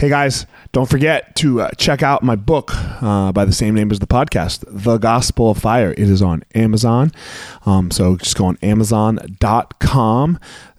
Hey guys, don't forget to uh, check out my book uh, by the same name as the podcast, The Gospel of Fire. It is on Amazon. Um, so just go on amazon.com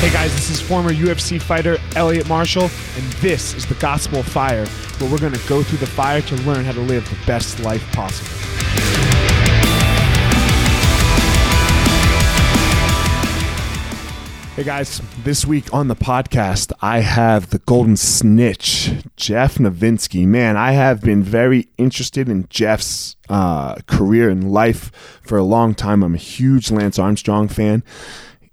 Hey guys, this is former UFC fighter Elliot Marshall, and this is the Gospel Fire, where we're going to go through the fire to learn how to live the best life possible. Hey guys, this week on the podcast, I have the Golden Snitch, Jeff Novitzky. Man, I have been very interested in Jeff's uh, career and life for a long time. I'm a huge Lance Armstrong fan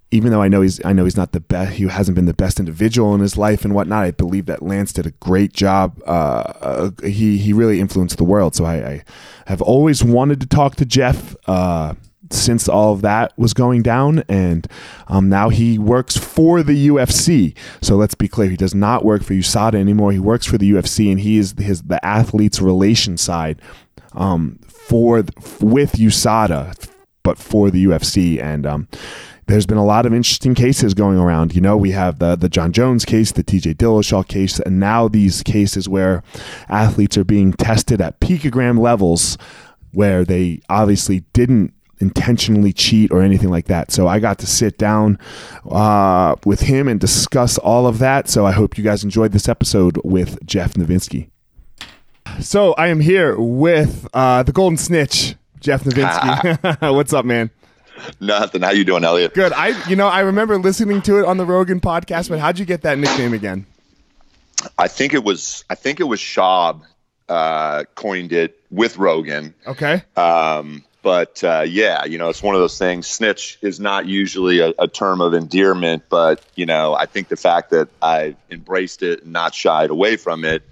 even though I know he's I know he's not the best, he hasn't been the best individual in his life and whatnot. I believe that Lance did a great job. Uh, uh, he he really influenced the world. So I, I, have always wanted to talk to Jeff uh, since all of that was going down, and um, now he works for the UFC. So let's be clear, he does not work for USADA anymore. He works for the UFC, and he is his the athletes' relation side um, for with USADA, but for the UFC and. Um, there's been a lot of interesting cases going around. You know, we have the the Jon Jones case, the TJ Dillashaw case, and now these cases where athletes are being tested at picogram levels where they obviously didn't intentionally cheat or anything like that. So I got to sit down uh, with him and discuss all of that. So I hope you guys enjoyed this episode with Jeff Novitzky. So I am here with uh, the Golden Snitch, Jeff Novitzky. What's up, man? Nothing. How you doing, Elliot? Good. I, you know, I remember listening to it on the Rogan podcast. But how'd you get that nickname again? I think it was. I think it was Schaub uh, coined it with Rogan. Okay. Um, but uh, yeah, you know, it's one of those things. Snitch is not usually a, a, term of endearment, but you know, I think the fact that I embraced it and not shied away from it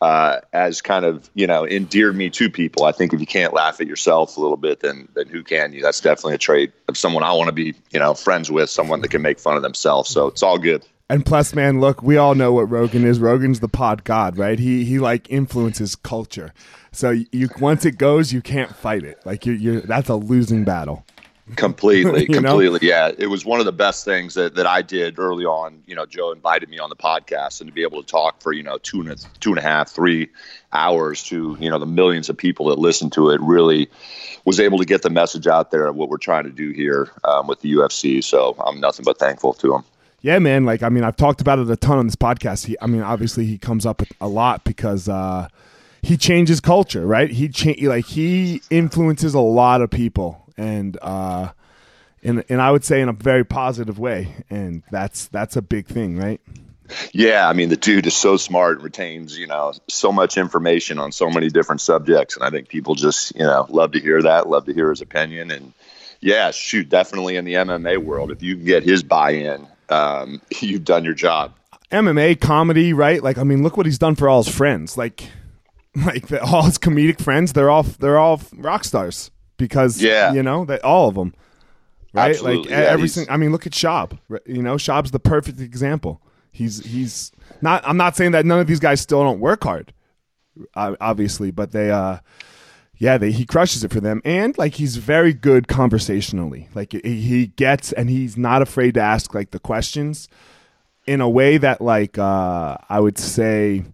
uh, as kind of you know endeared me to people. I think if you can't laugh at yourself a little bit, then then who can you? That's definitely a trait of someone I want to be you know friends with, someone that can make fun of themselves. So it's all good. And plus, man, look, we all know what Rogan is. Rogan's the pod god, right? He he like influences culture. So you once it goes, you can't fight it. Like you you that's a losing battle. Completely, completely. Know? Yeah, it was one of the best things that, that I did early on. You know, Joe invited me on the podcast, and to be able to talk for you know two and a, two and a half, three hours to you know the millions of people that listen to it really was able to get the message out there of what we're trying to do here um, with the UFC. So I'm nothing but thankful to him. Yeah, man. Like, I mean, I've talked about it a ton on this podcast. He, I mean, obviously, he comes up a lot because uh, he changes culture, right? He cha- like he influences a lot of people, and uh, and and I would say in a very positive way, and that's that's a big thing, right? Yeah, I mean the dude is so smart and retains, you know, so much information on so many different subjects and I think people just, you know, love to hear that, love to hear his opinion and yeah, shoot, definitely in the MMA world if you can get his buy-in um, you've done your job. MMA comedy, right? Like, I mean, look what he's done for all his friends. Like, like the, all his comedic friends, they're all they're all rock stars because yeah, you know, that all of them, right? Absolutely. Like yeah, everything. I mean, look at Schaub. You know, Schaub's the perfect example. He's he's not. I'm not saying that none of these guys still don't work hard, obviously, but they uh yeah, they, he crushes it for them, and like he's very good conversationally. Like he gets, and he's not afraid to ask like the questions in a way that like uh, I would say,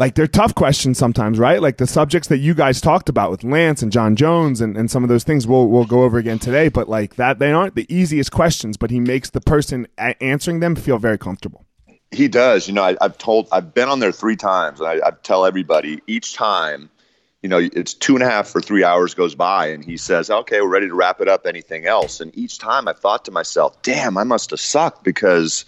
like they're tough questions sometimes, right? Like the subjects that you guys talked about with Lance and Jon Jones and, and some of those things we'll we'll go over again today. But like that, they aren't the easiest questions, but he makes the person a- answering them feel very comfortable. He does. You know, I, have told, I've been on there three times, and I, I tell everybody each time you know, it's two and a half or three hours goes by, and he says, "Okay, we're ready to wrap it up. Anything else?" And each time I thought to myself, "Damn, I must have sucked because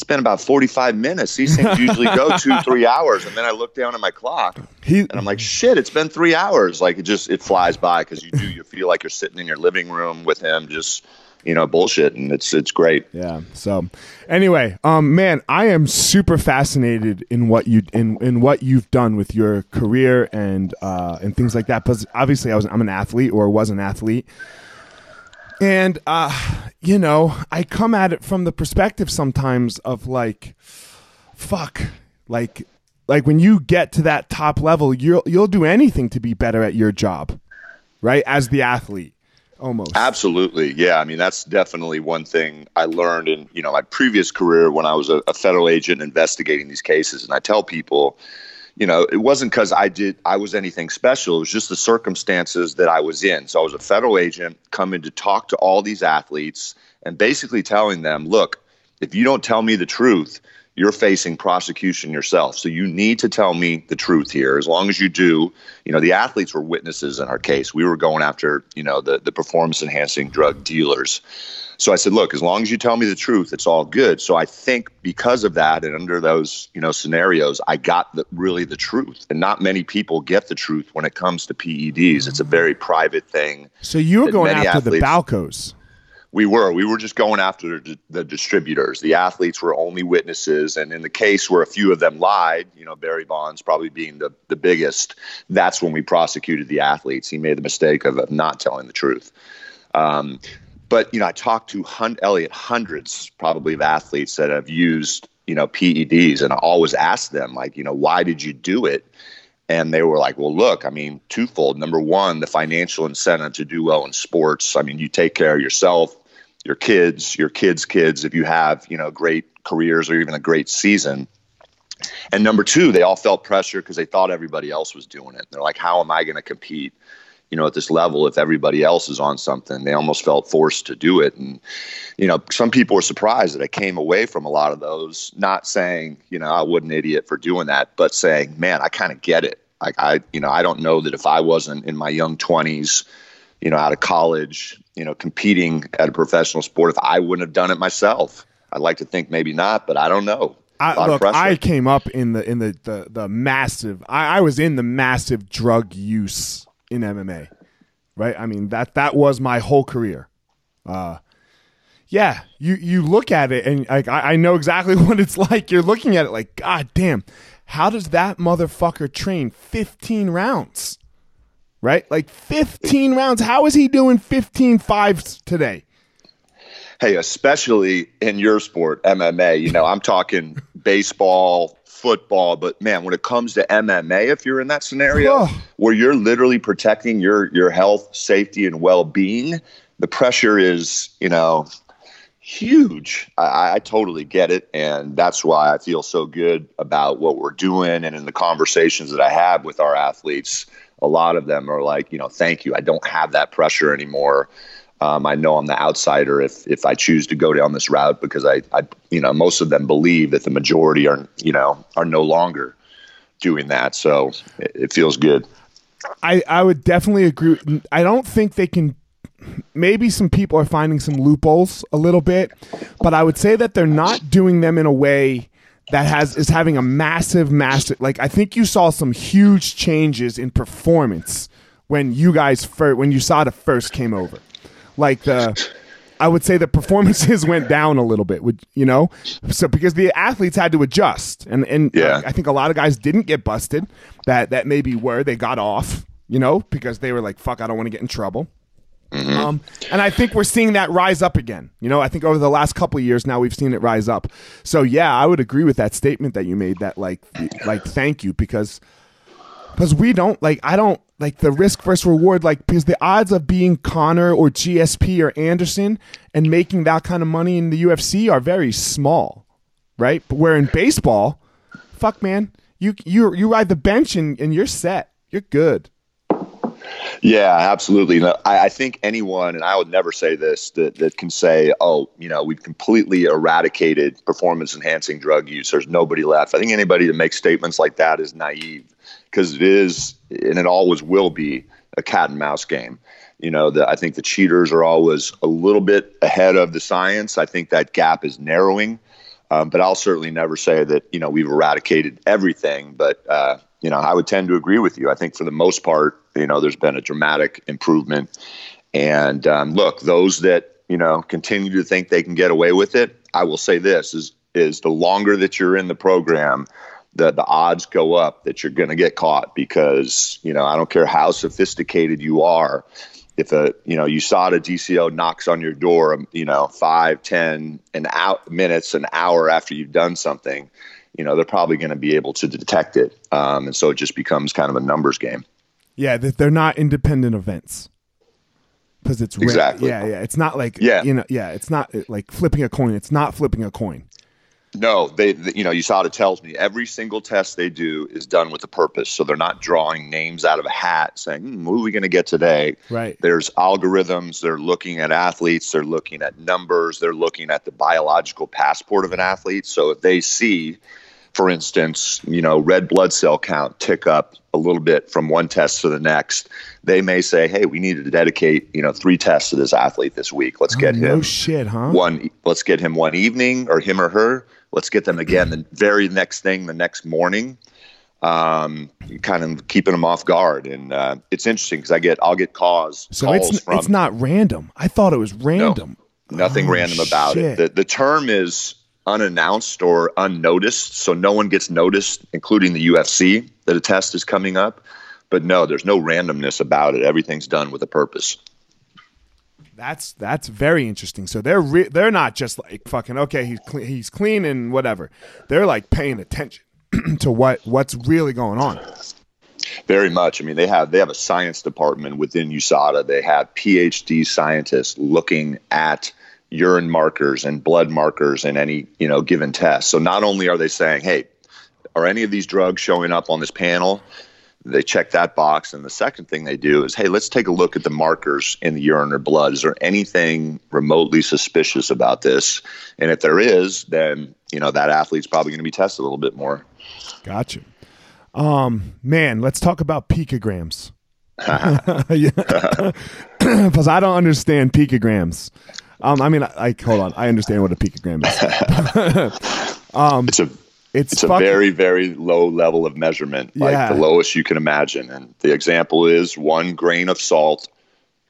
it's been about forty-five minutes. These things usually go two, three hours." And then I look down at my clock, he, and I'm like, "Shit, it's been three hours." Like it just it flies by because you do you feel like you're sitting in your living room with him, just you know bullshit and it's it's great yeah so anyway um man i am super fascinated in what you in in what you've done with your career and uh and things like that because obviously i was i'm an athlete or was an athlete and uh you know i come at it from the perspective sometimes of like fuck like like when you get to that top level you'll you'll do anything to be better at your job right as the athlete almost. Absolutely, yeah. I mean, that's definitely one thing I learned in you know my previous career when I was a, a federal agent investigating these cases, and I tell people. You know, it wasn't because I did I was anything special. It was just the circumstances that I was in. So I was a federal agent coming to talk to all these athletes and basically telling them, look, if you don't tell me the truth, you're facing prosecution yourself. So you need to tell me the truth here. As long as you do, you know, the athletes were witnesses in our case. We were going after, you know, the, the performance enhancing drug dealers. So I said, look, as long as you tell me the truth, it's all good. So I think because of that and under those, you know, scenarios, I got the, really the truth. And not many people get the truth when it comes to PEDs. It's a very private thing. So you were going after athletes, the Balcos. We were. We were just going after the distributors. The athletes were only witnesses, and in the case where a few of them lied, you know, Barry Bonds probably being the the biggest. That's when we prosecuted the athletes. He made the mistake of, of not telling the truth. Um, but you know, I talked to hun- Elliot hundreds probably of athletes that have used you know PEDs, and I always ask them like, you know, why did you do it? And they were like, well, look, I mean, twofold. Number one, the financial incentive to do well in sports. I mean, you take care of yourself, your kids, your kids' kids, if you have, you know, great careers or even a great season. And number two, they all felt pressure because they thought everybody else was doing it. They're like, how am I going to compete? You know, at this level if everybody else is on something. They almost felt forced to do it. And, you know, some people were surprised that I came away from a lot of those, not saying, you know, I was an idiot for doing that, but saying, man, I kind of get it. Like I, you know, I don't know that if I wasn't in my young twenties, you know, out of college, you know, competing at a professional sport, if I wouldn't have done it myself. I'd like to think maybe not, but I don't know. I, look, I came up in the in the the, the massive. I, I was in the massive drug use in MMA, right? I mean that that was my whole career. Uh, yeah, you you look at it and like I, I know exactly what it's like. You're looking at it like, God damn, how does that motherfucker train 15 rounds? Right? Like 15 rounds. How is he doing 15 fives today? Hey, especially in your sport, MMA, you know, I'm talking baseball, football, but man, when it comes to MMA, if you're in that scenario oh. where you're literally protecting your your health, safety, and well being, the pressure is, you know, huge. I, I, totally get it, and that's why I feel so good about what we're doing, and in the conversations that I have with our athletes, a lot of them are like, you know, thank you. I don't have that pressure anymore. Um, I know I'm the outsider if if I choose to go down this route because I, I, you know, most of them believe that the majority are, you know, are no longer doing that. So it, it feels good. I I would definitely agree. I don't think they can. Maybe some people are finding some loopholes a little bit, but I would say that they're not doing them in a way that has is having a massive, massive. Like I think you saw some huge changes in performance when you guys first when USADA first came over like the I would say the performances went down a little bit. Would you know? So because the athletes had to adjust, and and yeah. I think a lot of guys didn't get busted. That that maybe were they got off, you know, because they were like, "Fuck, I don't want to get in trouble." Mm-hmm. Um, and I think we're seeing that rise up again. You know, I think over the last couple years now we've seen it rise up. So yeah, I would agree with that statement that you made. That like, like, thank you because because we don't like I don't like the risk versus reward like because the odds of being Conor or GSP or Anderson and making that kind of money in the UFC are very small, right? But where in baseball, fuck man, you you you ride the bench and, and you're set, you're good. Yeah, absolutely. I, I, think anyone, and I would never say this, that, that can say, oh, you know, we've completely eradicated performance enhancing drug use. There's nobody left. I think anybody that makes statements like that is naive because it is, and it always will be, a cat and mouse game. You know, the, I think the cheaters are always a little bit ahead of the science. I think that gap is narrowing. Um, but I'll certainly never say that, you know, we've eradicated everything. But, uh, you know, I would tend to agree with you. I think for the most part, you know, there's been a dramatic improvement. And um, look, those that, you know, continue to think they can get away with it, I will say this is, is the longer that you're in the program, the the odds go up that you're going to get caught because you know I don't care how sophisticated you are. If a you know USADA DCO knocks on your door, you know five, ten, an out minutes, an hour after you've done something, you know they're probably going to be able to detect it, um, and so it just becomes kind of a numbers game. Yeah, they're not independent events because it's exactly yeah yeah it's not like yeah you know yeah it's not like flipping a coin. It's not flipping a coin. No, they, they, you know, USADA tells me every single test they do is done with a purpose. So they're not drawing names out of a hat saying, hmm, what are we going to get today? Right. There's algorithms. They're looking at athletes. They're looking at numbers. They're looking at the biological passport of an athlete. So if they see, for instance, you know, red blood cell count tick up a little bit from one test to the next, they may say, "Hey, we need to dedicate, you know, three tests to this athlete this week. Let's oh, get him no shit, huh? One, let's get him one evening, or him or her let's get them again the very next thing the next morning um, kind of keeping them off guard. And uh, it's interesting because i get i'll get calls so calls it's, from, it's not random. I thought it was random. No, nothing oh, random about shit. it the, the term is unannounced or unnoticed so no one gets noticed including the ufc that a test is coming up. But no there's no randomness about it. Everything's done with a purpose that's that's very interesting. So they're re- they're not just like fucking okay, he's clean, he's clean and whatever. They're like paying attention to what what's really going on. Very much. I mean, they have they have a science department within USADA. They have PhD scientists looking at urine markers and blood markers in any you know given test. So not only are they saying, hey, are any of these drugs showing up on this panel? They check that box. And the second thing they do is, hey, let's take a look at the markers in the urine or blood. Is there anything remotely suspicious about this? And if there is, then you know that athlete's probably going to be tested a little bit more. Gotcha. Um, man, let's talk about picograms. Because I don't understand picograms. Um, I mean, like, hold on, I understand what a picogram is. um, it's a it's, it's a very very low level of measurement, like yeah. the lowest you can imagine. And the example is one grain of salt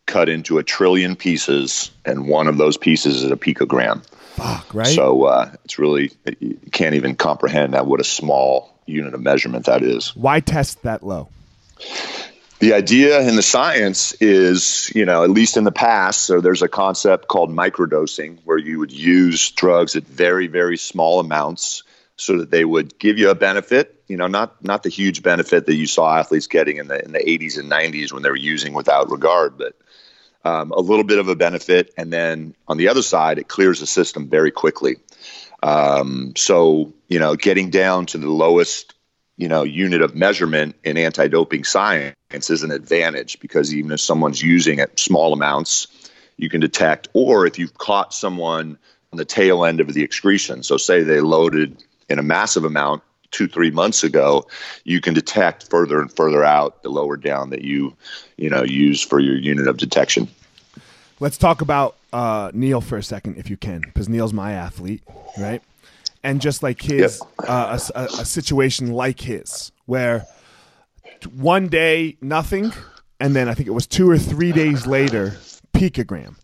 cut into a trillion pieces, and one of those pieces is a picogram. Fuck, right? So uh, it's really you can't even comprehend that what a small unit of measurement that is. Why test that low? The idea in the science is, you know, at least in the past, so there's a concept called microdosing where you would use drugs at very, very small amounts so that they would give you a benefit, you know, not not the huge benefit that you saw athletes getting in the in the 80s and 90s when they were using without regard, but um, a little bit of a benefit, and then on the other side, it clears the system very quickly. Um, so you know, getting down to the lowest you know unit of measurement in anti-doping science is an advantage because even if someone's using at small amounts, you can detect. Or if you've caught someone on the tail end of the excretion, so say they loaded in a massive amount two three months ago you can detect further and further out the lower down that you you know use for your unit of detection. Let's talk about uh, neil for a second if you can because neil's my athlete right? And just like his yep. uh, a, a situation like his where one day nothing and then i think it was two or three days later picogram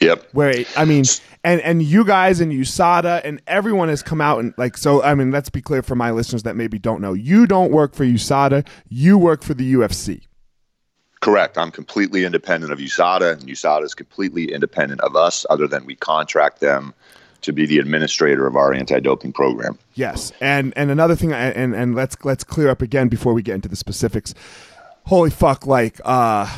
Yep. Where I mean, and and you guys and USADA and everyone has come out and like so. I mean, let's be clear for my listeners that maybe don't know. You don't work for USADA. You work for the UFC. Correct. I'm completely independent of USADA, and USADA is completely independent of us. Other than we contract them to be the administrator of our anti-doping program. Yes, and and another thing, and and let's let's clear up again before we get into the specifics. Holy fuck! Like, uh,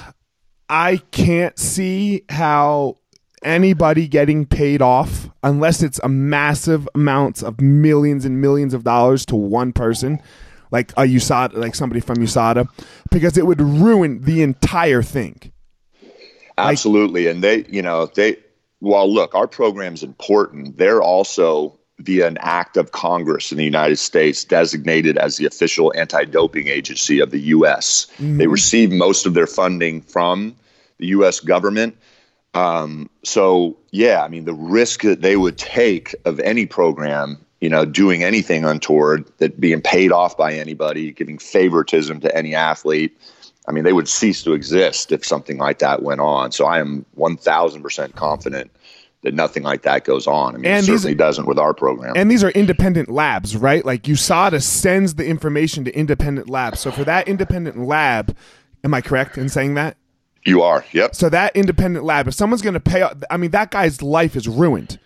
I can't see how anybody getting paid off unless it's a massive amounts of millions and millions of dollars to one person like a USADA like somebody from USADA because it would ruin the entire thing. Absolutely like, and they you know they well look our program's important they're also via an act of Congress in the United States designated as the official anti-doping agency of the US. Mm-hmm. They receive most of their funding from the US government um, so yeah, I mean the risk that they would take of any program, you know, doing anything untoward, that being paid off by anybody, giving favoritism to any athlete, I mean they would cease to exist if something like that went on. So I am one thousand percent confident that nothing like that goes on. I mean, and it certainly doesn't with our program. And these are independent labs, right? Like USADA sends the information to independent labs. So for that independent lab, am I correct in saying that? You are. Yep. So that independent lab, if someone's going to pay, I mean, that guy's life is ruined.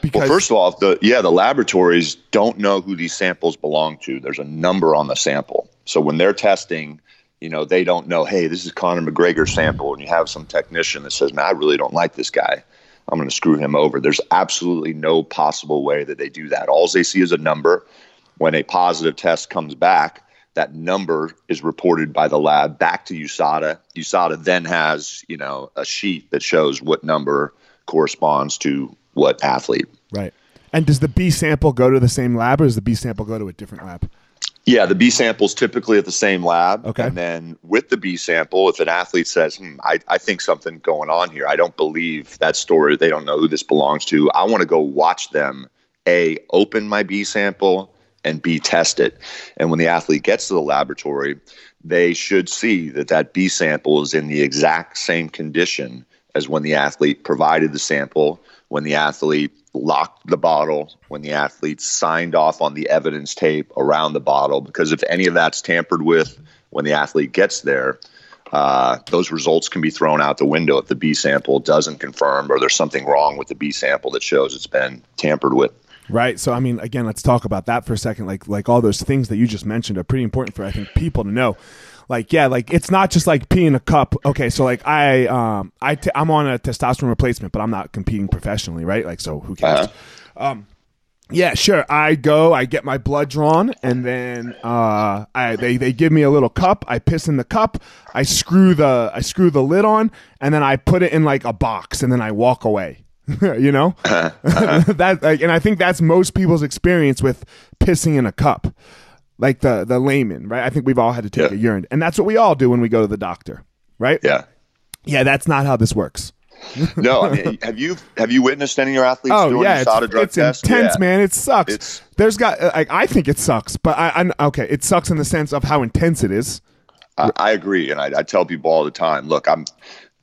Because well, first of all, the yeah, the laboratories don't know who these samples belong to. There's a number on the sample, so when they're testing, you know, they don't know. Hey, this is Conor McGregor's sample, and you have some technician that says, "Man, I really don't like this guy. I'm going to screw him over." There's absolutely no possible way that they do that. All they see is a number. When a positive test comes back, that number is reported by the lab back to USADA. USADA then has, you know, a sheet that shows what number corresponds to what athlete. Right. And does the B sample go to the same lab or does the B sample go to a different lab? Yeah, the B sample is typically at the same lab. Okay. And then with the B sample, if an athlete says, hmm, I, I think something going on here, I don't believe that story, they don't know who this belongs to, I want to go watch them, A, open my B sample and B test it. And when the athlete gets to the laboratory, they should see that that B sample is in the exact same condition as when the athlete provided the sample, when the athlete locked the bottle, when the athlete signed off on the evidence tape around the bottle. Because if any of that's tampered with when the athlete gets there, uh, those results can be thrown out the window if the B sample doesn't confirm or there's something wrong with the B sample that shows it's been tampered with. Right. So I mean, again, let's talk about that for a second. Like like all those things that you just mentioned are pretty important for I think people to know. Like yeah, like it's not just like peeing a cup. Okay, so like I um I t- I'm on a testosterone replacement, but I'm not competing professionally, right? Like so who cares? Uh-huh. Um Yeah, sure. I go, I get my blood drawn, and then uh, I they, they give me a little cup. I piss in the cup. I screw the I screw the lid on, and then I put it in like a box, and then I walk away. you know, that like, and I think that's most people's experience with pissing in a cup, like the the layman, right? I think we've all had to take Yeah. a urine, and that's what we all do when we go to the doctor, right? Yeah. Yeah, that's not how this works. No, I mean, have you have you witnessed any of your athletes Oh doing yeah, it's, drug it's test? intense, Yeah. man. It sucks. It's- There's got uh, like I think it sucks, but I, I'm okay. It sucks in the sense of how intense it is. I, I agree, and I, I tell people all the time. Look, I'm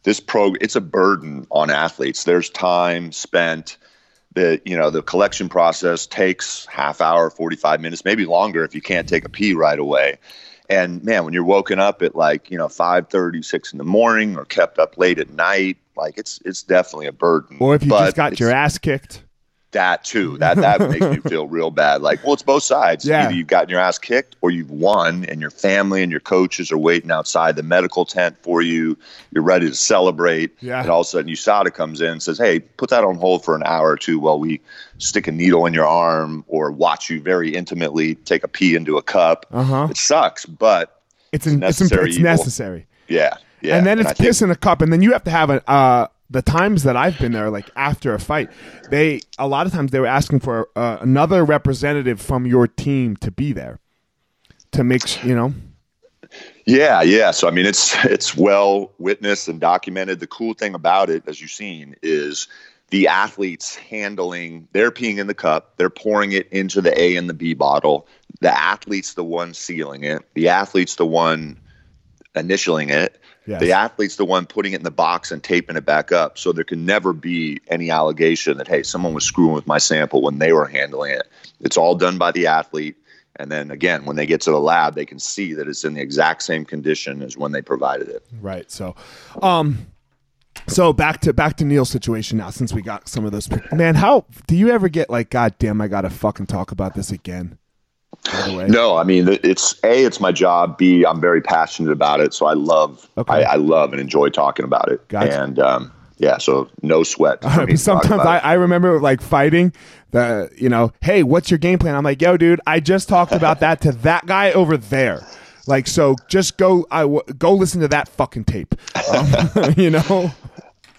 this pro. It's a burden on athletes. There's time spent. The you know the collection process takes half hour, forty five minutes, maybe longer if you can't take a pee right away. And man, when you're woken up at like you know five thirty, six in the morning, or kept up late at night, like it's it's definitely a burden. Or if you But just got your ass kicked. That too. That that makes me feel real bad. Like, well, it's both sides. Yeah. Either you've gotten your ass kicked or you've won, and your family and your coaches are waiting outside the medical tent for you. You're ready to celebrate. Yeah. And all of a sudden, USADA comes in and says, "Hey, put that on hold for an hour or two while we stick a needle in your arm or watch you very intimately take a pee into a cup." Uh-huh. It sucks, but It's it's, in, necessary it's evil. necessary. yeah, yeah. and then it's I think- piss in a cup, and then you have to have a. Uh, the times that I've been there, like after a fight, they a lot of times they were asking for uh, another representative from your team to be there to make you know. Yeah, yeah. So I mean, it's it's well witnessed and documented. The cool thing about it, as you've seen, is the athletes handling. They're peeing in the cup. They're pouring it into the A and the B bottle. The athlete's the one sealing it. The athlete's the one initialing it. Yes. The athlete's the one putting it in the box and taping it back up. So there can never be any allegation that hey, someone was screwing with my sample when they were handling it. It's all done by the athlete. And then again, when they get to the lab, they can see that it's in the exact same condition as when they provided it. Right. So, um, so back to back to Neil's situation now. Since we got some of those, man, how do you ever get like, God damn, I gotta fucking talk about this again? By the way, No, I mean it's a it's my job. B I'm very passionate about it, so I love Okay. I, I love and enjoy talking about it. Gotcha. And um, yeah, so no sweat. right, me but to talk sometimes I. I remember like fighting the, you know, hey, what's your game plan? I'm like, yo, dude, I just talked about that to that guy over there. Like, so just go, I w- go listen to that fucking tape. Um, you know,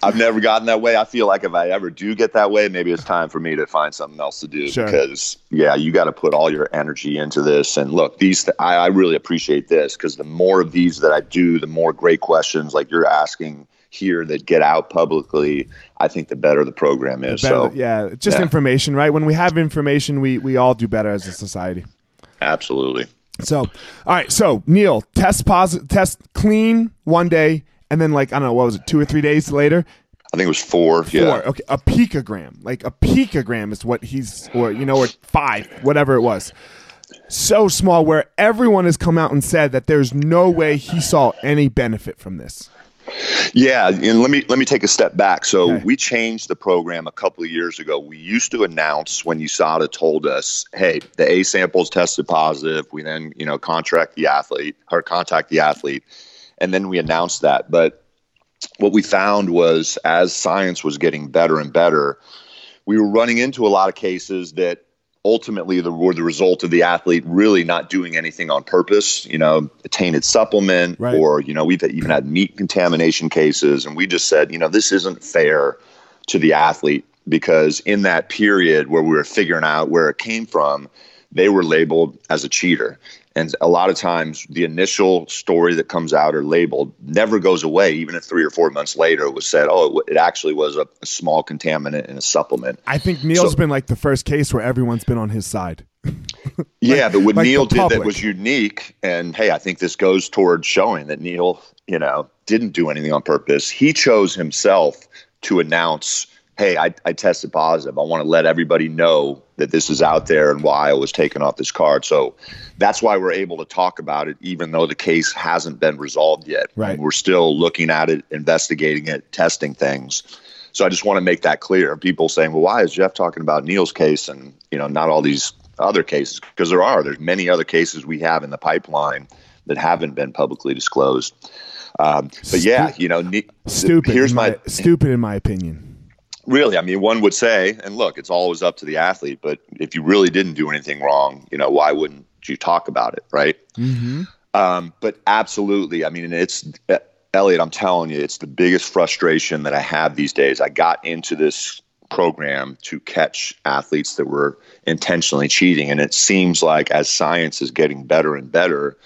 I've never gotten that way. I feel like if I ever do get that way, maybe it's time for me to find something else to do Sure. because yeah, you got to put all your energy into this. And look, these th- I, I really appreciate this because the more of these that I do, the more great questions like you're asking here that get out publicly, I think the better the program is. Better- so yeah, just yeah. information, right? When we have information, we we all do better as a society. absolutely. So, all right. So Neil, test positive, test clean one day, and then like I don't know what was it, two or three days later, I think it was four. four. Yeah. Okay, a picogram. Like a picogram is what he's, or you know, or five, whatever it was. So small, where everyone has come out and said that there's no way he saw any benefit from this. Yeah, and let me let me take a step back. So Okay. we changed the program a couple of years ago. We used to announce when USADA told us, "Hey, the A samples tested positive." We then, you know, contract the athlete or contact the athlete, and then we announced that. But what we found was, as science was getting better and better, we were running into a lot of cases that ultimately the, were the result of the athlete really not doing anything on purpose, you know, a tainted supplement Right. or, you know, we've even had meat contamination cases. And we just said, you know, this isn't fair to the athlete because in that period where we were figuring out where it came from, they were labeled as a cheater. And a lot of times, the initial story that comes out or labeled never goes away, even if three or four months later it was said, oh, it, it actually was a, a small contaminant in a supplement. I think Neil's So- been like the first case where everyone's been on his side. Yeah, but what like Neil did that was unique, and hey, I think this goes towards showing that Neil, you know, didn't do anything on purpose. He chose himself to announce, "Hey, I, I tested positive. I want to let everybody know that this is out there and why I was taken off this card." So that's why we're able to talk about it, even though the case hasn't been resolved yet. Right. And we're still looking at it, investigating it, testing things. So I just want to make that clear. People saying, "Well, why is Jeff talking about Neil's case and you know not all these other cases?" Because there are. There's many other cases we have in the pipeline that haven't been publicly disclosed. Um, but yeah, you know, ne- Stupid. Here's in my, stupid in my opinion. Really, I mean, one would say, and look, it's always up to the athlete, but if you really didn't do anything wrong, you know, why wouldn't you talk about it, right? Mm-hmm. Um, but absolutely, I mean, it's Elliot. I'm telling you, it's the biggest frustration that I have these days. I got into this program to catch athletes that were intentionally cheating, and it seems like as science is getting better and better,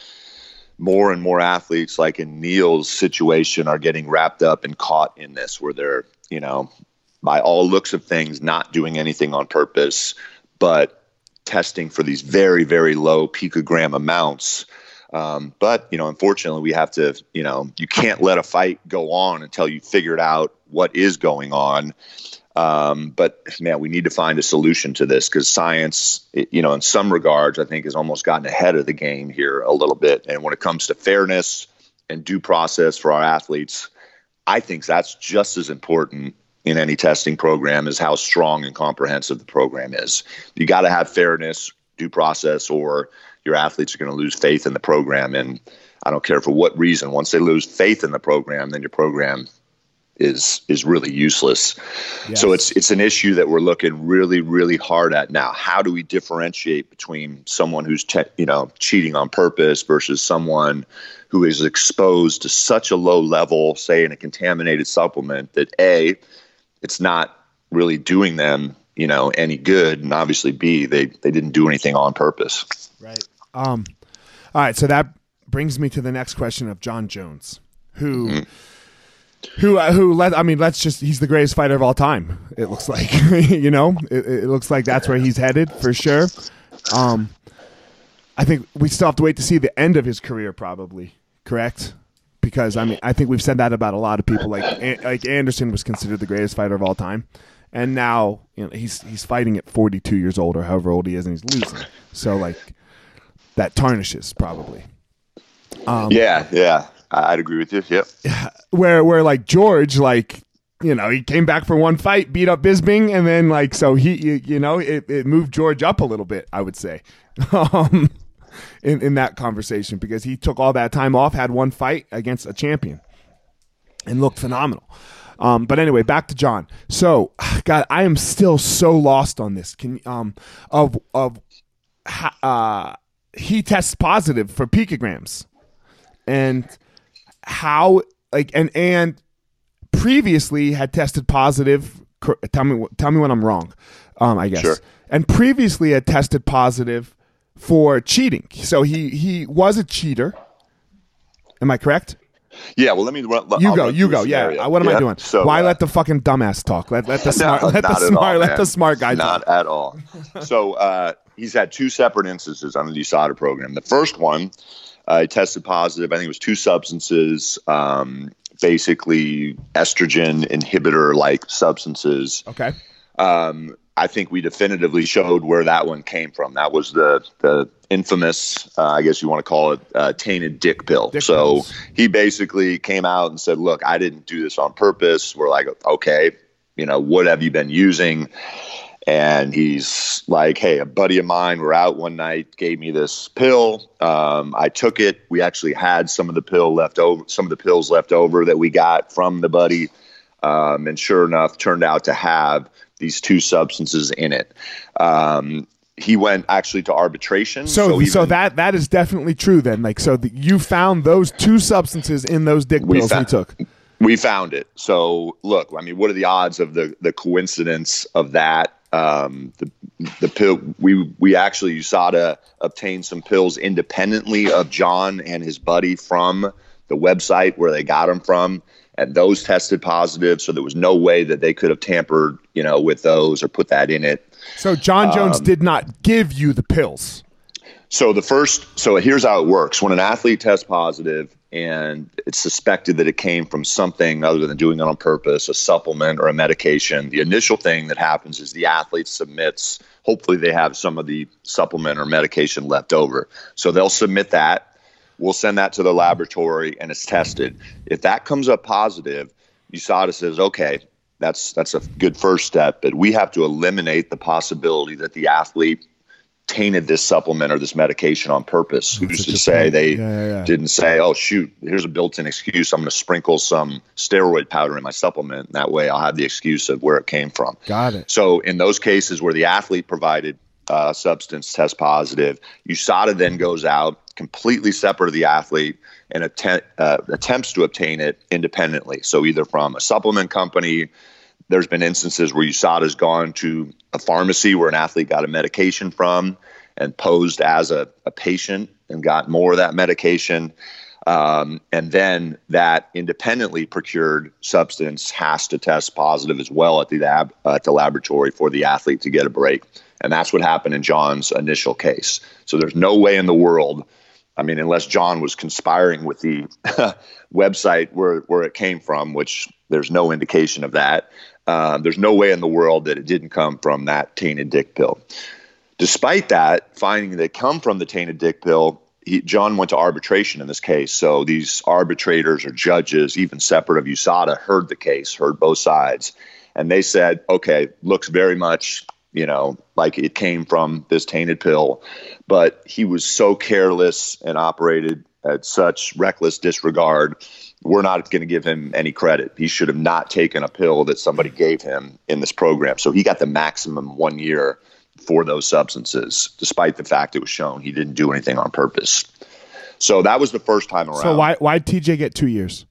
more and more athletes, like in Neil's situation, are getting wrapped up and caught in this, where they're, you know, by all looks of things, not doing anything on purpose, but testing for these very, very low picogram amounts. Um, but you know, unfortunately, we have to. You know, you can't let a fight go on until you figured out what is going on. Um, but man, we need to find a solution to this because science, you know, in some regards, I think has almost gotten ahead of the game here a little bit. And when it comes to fairness and due process for our athletes, I think that's just as important in any testing program is how strong and comprehensive the program is. You got to have fairness, due process, or your athletes are going to lose faith in the program. And I don't care for what reason. Once they lose faith in the program, then your program is is really useless. Yes. So it's it's an issue that we're looking really really hard at now. How do we differentiate between someone who's te- you know cheating on purpose versus someone who is exposed to such a low level, say in a contaminated supplement that a it's not really doing them, you know, any good. And obviously, B, they they didn't do anything on purpose. Right. Um. All right. So that brings me to the next question of Jon Jones, who. Mm-hmm. Who uh, who let I mean let's just he's the greatest fighter of all time it looks like you know it, it looks like that's where he's headed for sure um I think we still have to wait to see the end of his career probably correct because I mean I think we've said that about a lot of people. Like like Anderson was considered the greatest fighter of all time, and now you know he's he's fighting at 42 years old or however old he is, and he's losing. So like that tarnishes probably. Um, yeah, yeah, I'd agree with you. Yep. Where where like George like you know, he came back for one fight, beat up Bisping, and then like so he you, you know it, it moved George up a little bit. I would say. Um, in, in that conversation because he took all that time off, had one fight against a champion, and looked phenomenal. Um, but anyway, back to Jon. So, God, I am still so lost on this. Can um of of uh he tests positive for picograms, and how like and and previously had tested positive. Tell me tell me when I'm wrong. Um, I guess. Sure. And previously had tested positive for cheating. So he he was a cheater. Am I correct? Yeah, well, let me. Run, you I'll go, you go. Yeah, what am yeah. I doing? So, Why uh, let the fucking dumbass talk? Let, let the smart, no, let the smart, all, let the smart guy. Not talk. at all. so uh, he's had two separate instances on the USADA program. The first one, uh, he tested positive. I think it was two substances, um, basically estrogen inhibitor like substances. Okay. Um, I think we definitively showed where that one came from. That was the the infamous, uh, I guess you want to call it, uh, tainted dick pill. Dick so pills. he basically came out and said, "Look, I didn't do this on purpose." We're like, "Okay, you know, what have you been using?" And he's like, "Hey, a buddy of mine, we're out one night, gave me this pill. Um, I took it. We actually had some of the pill left over, some of the pills left over that we got from the buddy." Um, and sure enough, turned out to have these two substances in it. Um, he went actually to arbitration. So, so, even, so, that that is definitely true. Then, like, so the, you found those two substances in those dick pills we, we took. We found it. So, look, I mean, what are the odds of the the coincidence of that? Um, the the pill we we actually USADA obtained some pills independently of Jon and his buddy from the website where they got them from and those tested positive. So there was no way that they could have tampered, you know, with those or put that in it. So Jon Jones um, did not give you the pills. So the first, so here's how it works: when an athlete tests positive and it's suspected that it came from something other than doing it on purpose, a supplement or a medication, the initial thing that happens is the athlete submits. Hopefully, they have some of the supplement or medication left over, so they'll submit that We'll send that to the laboratory and it's tested. If that comes up positive, USADA says, okay, that's that's a good first step, but we have to eliminate the possibility that the athlete tainted this supplement or this medication on purpose. Who's to say point. they Yeah, yeah, yeah. didn't say, "Oh shoot, here's a built-in excuse. I'm going to sprinkle some steroid powder in my supplement. And that way, I'll have the excuse of where it came from." Got it. So in those cases where the athlete provided uh, substance test positive, USADA then goes out completely separate of the athlete and attempt, uh, attempts to obtain it independently. So either from a supplement company. There's been instances where USADA has gone to a pharmacy where an athlete got a medication from and posed as a, a patient and got more of that medication. Um, and then that independently procured substance has to test positive as well at the lab uh, at the laboratory for the athlete to get a break. And that's what happened in Jon's initial case. So there's no way in the world, I mean, unless Jon was conspiring with the website where where it came from, which there's no indication of that. Uh, there's no way in the world that it didn't come from that tainted dick pill. Despite that, finding that it come from the tainted dick pill, he, Jon went to arbitration in this case. So these arbitrators or judges, even separate of USADA, heard the case, heard both sides, and they said, "Okay, looks very much, you know, like it came from this tainted pill." But he was so careless and operated at such reckless disregard. We're not going to give him any credit. He should have not taken a pill that somebody gave him in this program. So he got the maximum one year for those substances, despite the fact it was shown he didn't do anything on purpose. So that was the first time around. So why why TJ get two years?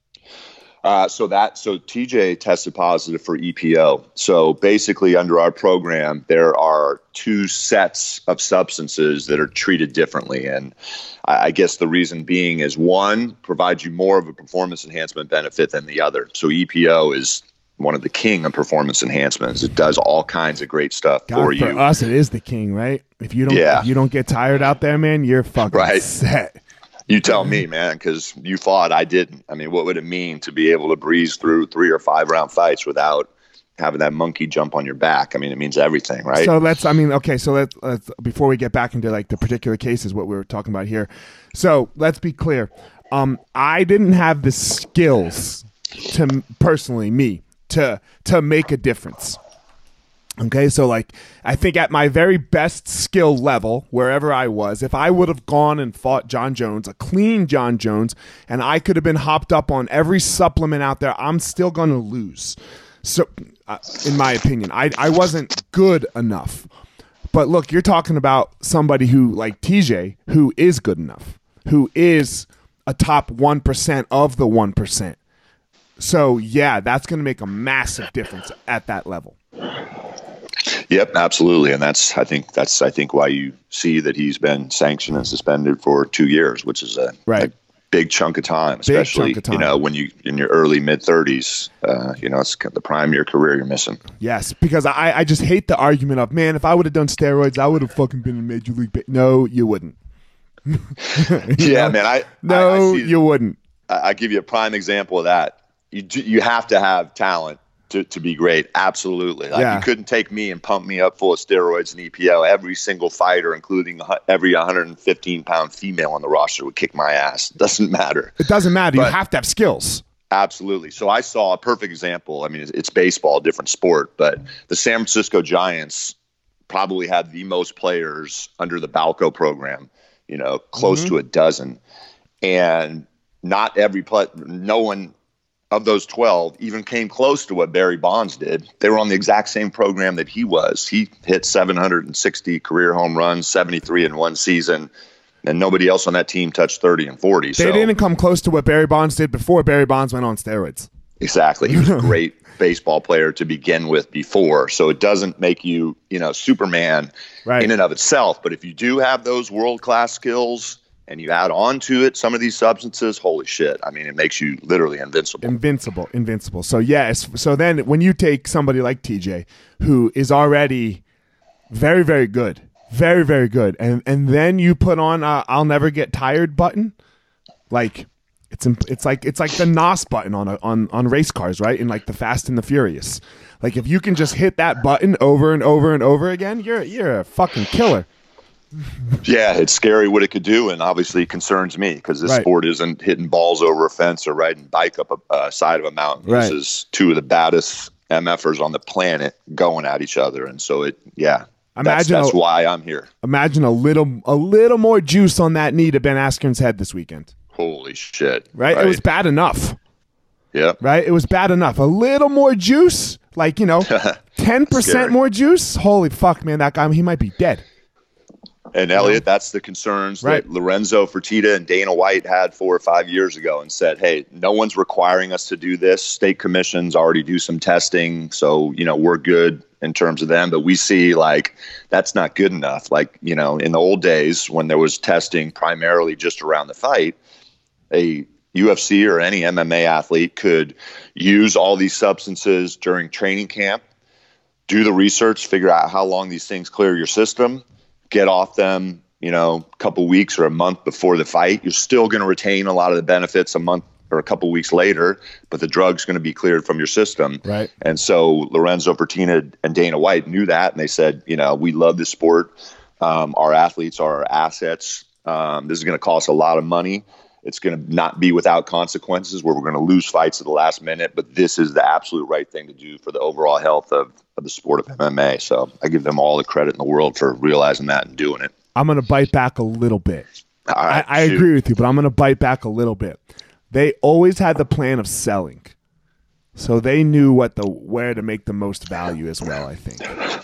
Uh, so that so TJ tested positive for EPO. So basically, under our program, there are two sets of substances that are treated differently, and I, I guess the reason being is one provides you more of a performance enhancement benefit than the other. So EPO is one of the king of performance enhancements. It does all kinds of great stuff God, for for us, it is the king, right? If you don't, Yeah. if you don't get tired out there, man, you're fucking Right. set. You tell me, man, because you fought, I didn't. I mean, what would it mean to be able to breeze through three or five round fights without having that monkey jump on your back? I mean, it means everything, right? So let's. I mean, okay. So let's, let's before we get back into like the particular cases, what we were talking about here. So let's be clear. Um, I didn't have the skills to personally me to to make a difference. Okay, so like I think at my very best skill level, wherever I was, if I would have gone and fought Jon Jones, a clean Jon Jones, and I could have been hopped up on every supplement out there, I'm still going to lose. So, uh, in my opinion, I I wasn't good enough. But look, you're talking about somebody who like TJ, who is good enough, who is a top one percent of the one percent. So yeah, that's going to make a massive difference at that level. Yep, absolutely, and that's I think that's I think why you see that he's been sanctioned and suspended for two years, which is a, Right. a big chunk of time, especially of time. you know when you in your early mid thirties. Uh, you know, it's the prime of your career you're missing. Yes, because I, I just hate the argument of man, if I would have done steroids, I would have fucking been in Major League. Ba-. No, you wouldn't. You Yeah, know? man. I I- I No, see- you wouldn't. I I give you a prime example of that. You do, you have to have talent to, to be great. Absolutely. Like Yeah. you couldn't take me and pump me up full of steroids and EPO. Every single fighter, including every 115 pound female on the roster, would kick my ass. Doesn't matter. It doesn't matter. you have to have skills. Absolutely. So I saw a perfect example. I mean, it's, it's baseball, different sport, but the San Francisco Giants probably had the most players under the Balco program. You know, close mm-hmm. to a dozen, and not every play. No one of those 12 even came close to what Barry Bonds did. They were on the exact same program that he was. He hit 760 career home runs, 73 in one season, and nobody else on that team touched 30 and 40. They so didn't come close to what Barry Bonds did before Barry Bonds went on steroids. Exactly. He was a great baseball player to begin with before. So it doesn't make you, you know, Superman Right. in and of itself. But if you do have those world class skills and you add on to it some of these substances, holy shit. I mean, it makes you literally invincible. Invincible, invincible. So yes, so then when you take somebody like TJ, who is already very, very good, very, very good, and and then you put on a "I'll never get tired" button, like it's it's like it's like the NOS button on a, on on race cars, right? In like the Fast and the Furious. Like if you can just hit that button over and over and over again, you're you're a fucking killer. Yeah, it's scary what it could do, and obviously concerns me because this Right. sport isn't hitting balls over a fence or riding bike up a uh, side of a mountain. Right. This is two of the baddest MFers on the planet going at each other, and so it, yeah, Imagine that's a, why I'm here. imagine a little a little more juice on that knee to Ben Askren's head this weekend. Holy shit! Right? It was bad enough. yeah. Right? It was bad enough. A little more juice, like you know, ten percent more juice. Holy fuck, man! That guy, he might be dead. And Elliot, that's the concerns Right. that Lorenzo Fertitta and Dana White had four or five years ago and said, hey, no one's requiring us to do this. State commissions already do some testing. So, you know, we're good in terms of them. But we see like that's not good enough. Like, you know, in the old days when there was testing primarily just around the fight, a UFC or any MMA athlete could use all these substances during training camp, do the research, figure out how long these things clear your system, get off them, you know, a couple weeks or a month before the fight. You're still going to retain a lot of the benefits a month or a couple weeks later, but the drug's going to be cleared from your system. Right. And so Lorenzo Fertitta and Dana White knew that, and they said, you know, we love this sport. Um, our athletes are our assets. Um, this is going to cost a lot of money. It's going to not be without consequences where we're going to lose fights at the last minute, but this is the absolute right thing to do for the overall health of, of the sport of MMA. So I give them all the credit in the world for realizing that and doing it. I'm gonna bite back a little bit. Right, I, I agree with you, but I'm going to bite back a little bit. They always had the plan of selling, so they knew what the where to make the most value as well. I think.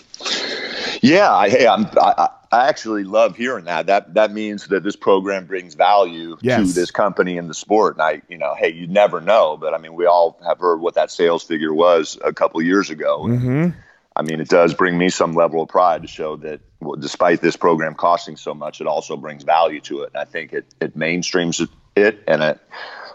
Yeah, I, hey, I'm, I, I actually love hearing that. That that means that this program brings value Yes. to this company and the sport. And I, you know, hey, you never know, but I mean, we all have heard what that sales figure was a couple years ago. Mm-hmm. I mean, it does bring me some level of pride to show that, well, despite this program costing so much, it also brings value to it. And I think it it mainstreams it, and it.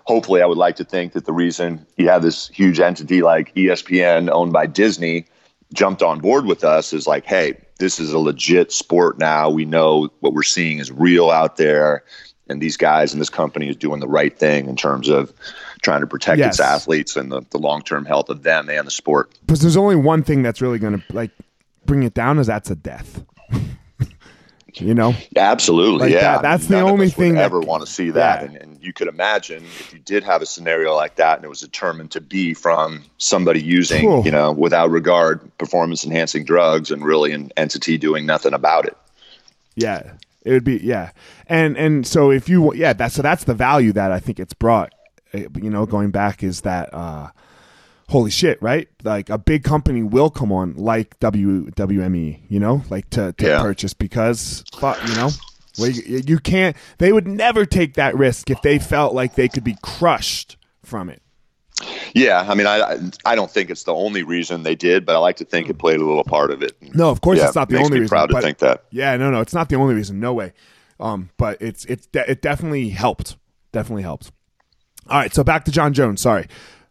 Hopefully, I would like to think that the reason you have this huge entity like ESPN owned by Disney jumped on board with us is like, hey, this is a legit sport now. We know what we're seeing is real out there, and these guys and this company is doing the right thing in terms of trying to protect Yes. its athletes and the, the long term health of them and the sport. Because there's only one thing that's really going to like bring it down is that's a death. you know, absolutely. Like yeah, that- I mean, that's the only would thing that- ever want to see that. Yeah. And, and you could imagine if you did have a scenario like that, and it was determined to be from somebody using, Whew. you know, without regard, performance enhancing drugs, and really an entity doing nothing about it. yeah, it would be yeah, and and so if you yeah that's so that's the value that I think it's brought. uh, You know, going back is that. uh Holy shit! Right, like a big company will come on, like W WME, you know, like to, to Yeah. purchase because, you know, well, you, you can't. They would never take that risk if they felt like they could be crushed from it. Yeah, I mean, I I- don't think it's the only reason they did, but I like to think it played a little part of it. No, of course Yeah, it's not the only reason. proud to think that. Yeah, no, no, it's not the only reason. No way. Um, but it's it's de- it definitely helped. Definitely helped. All right, so back to Jon Jones. Sorry,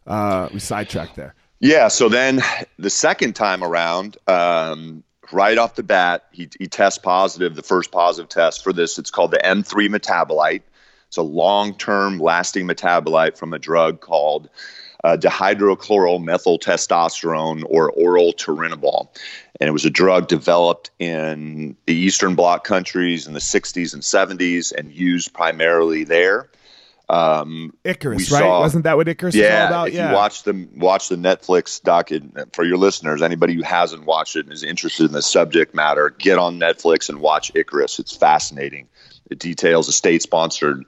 uh, we sidetracked there. Yeah. So then the second time around, um, right off the bat, he, he tests positive, the first positive test for this. It's called the M3 metabolite. It's a long term lasting metabolite from a drug called uh, dihydrochloromethyltestosterone or oral turinabol. And it was a drug developed in the Eastern Bloc countries in the 60s and 70s and used primarily there. Um, Icarus, right? saw- Wasn't that what Icarus was all yeah, about? if Yeah. you watch the watch the Netflix doc for your listeners, anybody who hasn't watched it and is interested in the subject matter, get on Netflix and watch Icarus. It's fascinating. It details a state-sponsored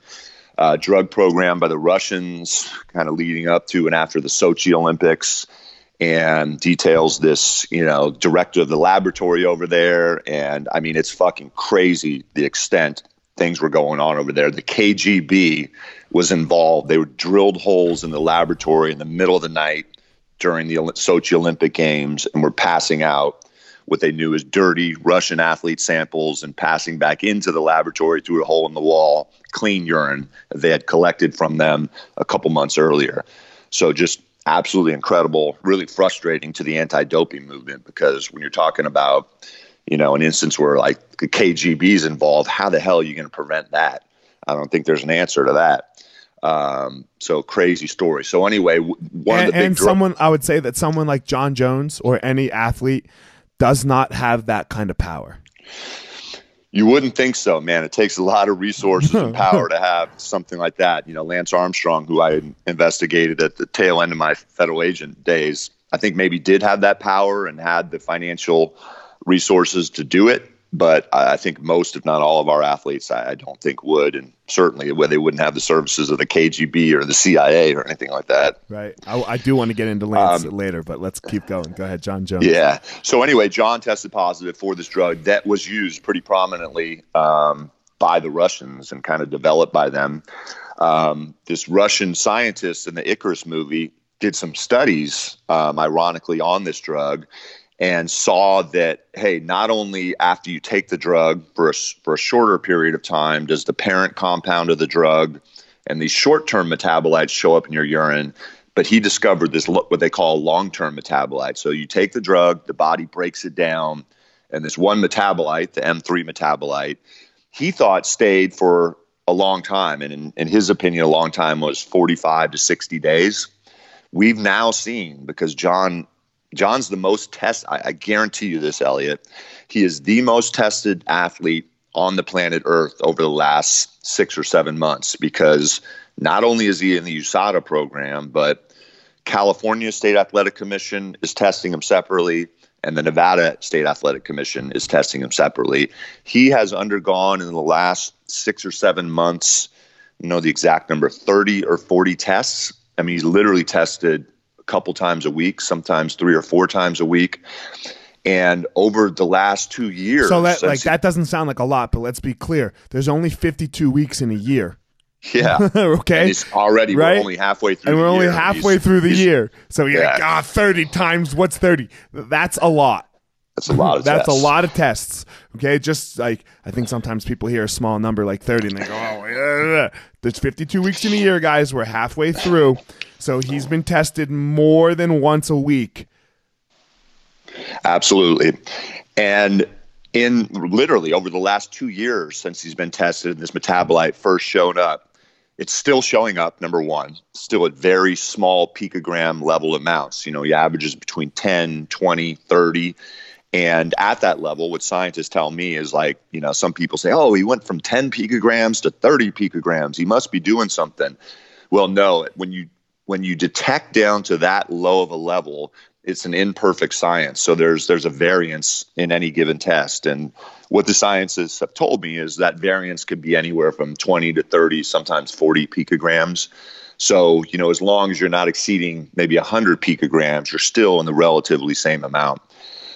uh, drug program by the Russians, kind of leading up to and after the Sochi Olympics, and details this, you know, director of the laboratory over there. And I mean, it's fucking crazy the extent things were going on over there. The KGB was involved. They were drilled holes in the laboratory in the middle of the night during the Sochi Olympic Games and were passing out what they knew as dirty Russian athlete samples and passing back into the laboratory through a hole in the wall, clean urine that they had collected from them a couple months earlier. So just absolutely incredible, really frustrating to the anti-doping movement because when you're talking about, you know, an instance where like the KGB is involved, how the hell are you going to prevent that? I don't think there's an answer to that. Um, so crazy story. So anyway, one and of the big and someone, I would say that someone like Jon Jones or any athlete does not have that kind of power. You wouldn't think so, man. It takes a lot of resources and power to have something like that. You know, Lance Armstrong, who I investigated at the tail end of my federal agent days, I think maybe did have that power and had the financial resources to do it but I think most, if not all, of our athletes, I, don't think would, and certainly where they wouldn't have the services of the KGB or the CIA or anything like that. Right. I, I do want to get into Lance um, later, but let's keep going. Go ahead, Jon Jones. Yeah. So anyway, Jon tested positive for this drug that was used pretty prominently um, by the Russians and kind of developed by them. Um, this Russian scientist in the Icarus movie did some studies, um, ironically, on this drug and saw that hey not only after you take the drug for a, for a shorter period of time does the parent compound of the drug and these short-term metabolites show up in your urine but he discovered this what they call long-term metabolite so you take the drug the body breaks it down and this one metabolite the m3 metabolite he thought stayed for a long time. And in, in his opinion a long time was 45 to 60 days. We've now seen because jon Jon's the most test. I, I guarantee you this, Elliot. He is the most tested athlete on the planet Earth over the last six or seven months because not only is he in the USADA program, but California State Athletic Commission is testing him separately, and the Nevada State Athletic Commission is testing him separately. He has undergone in the last six or seven months, you know the exact number, 30 or 40 tests. I mean, he's literally tested couple times a week, sometimes three or four times a week. And over the last two years, so that like that doesn't sound like a lot, but let's be clear: there's only 52 weeks in a year. Yeah. okay. And it's already right? we're only halfway through. And we're only year. halfway he's, through the year. So you're yeah. like, ah, 30 times what's 30? That's a lot. That's a lot of That's tests. a lot of tests. Okay. Just like I think sometimes people hear a small number like 30 and they go, oh, yeah. there's 52 weeks in a year, guys. We're halfway through. So he's been tested more than once a week. Absolutely. And in literally over the last two years since he's been tested and this metabolite first shown up, it's still showing up, number one, still at very small picogram level amounts. You know, he averages between 10, 20, 30. And at that level, what scientists tell me is like, you know, some people say, oh, he went from 10 picograms to 30 picograms. He must be doing something. Well, no, when you when you detect down to that low of a level, it's an imperfect science. So there's there's a variance in any given test. And what the scientists have told me is that variance could be anywhere from 20 to 30, sometimes 40 picograms. So, you know, as long as you're not exceeding maybe 100 picograms, you're still in the relatively same amount.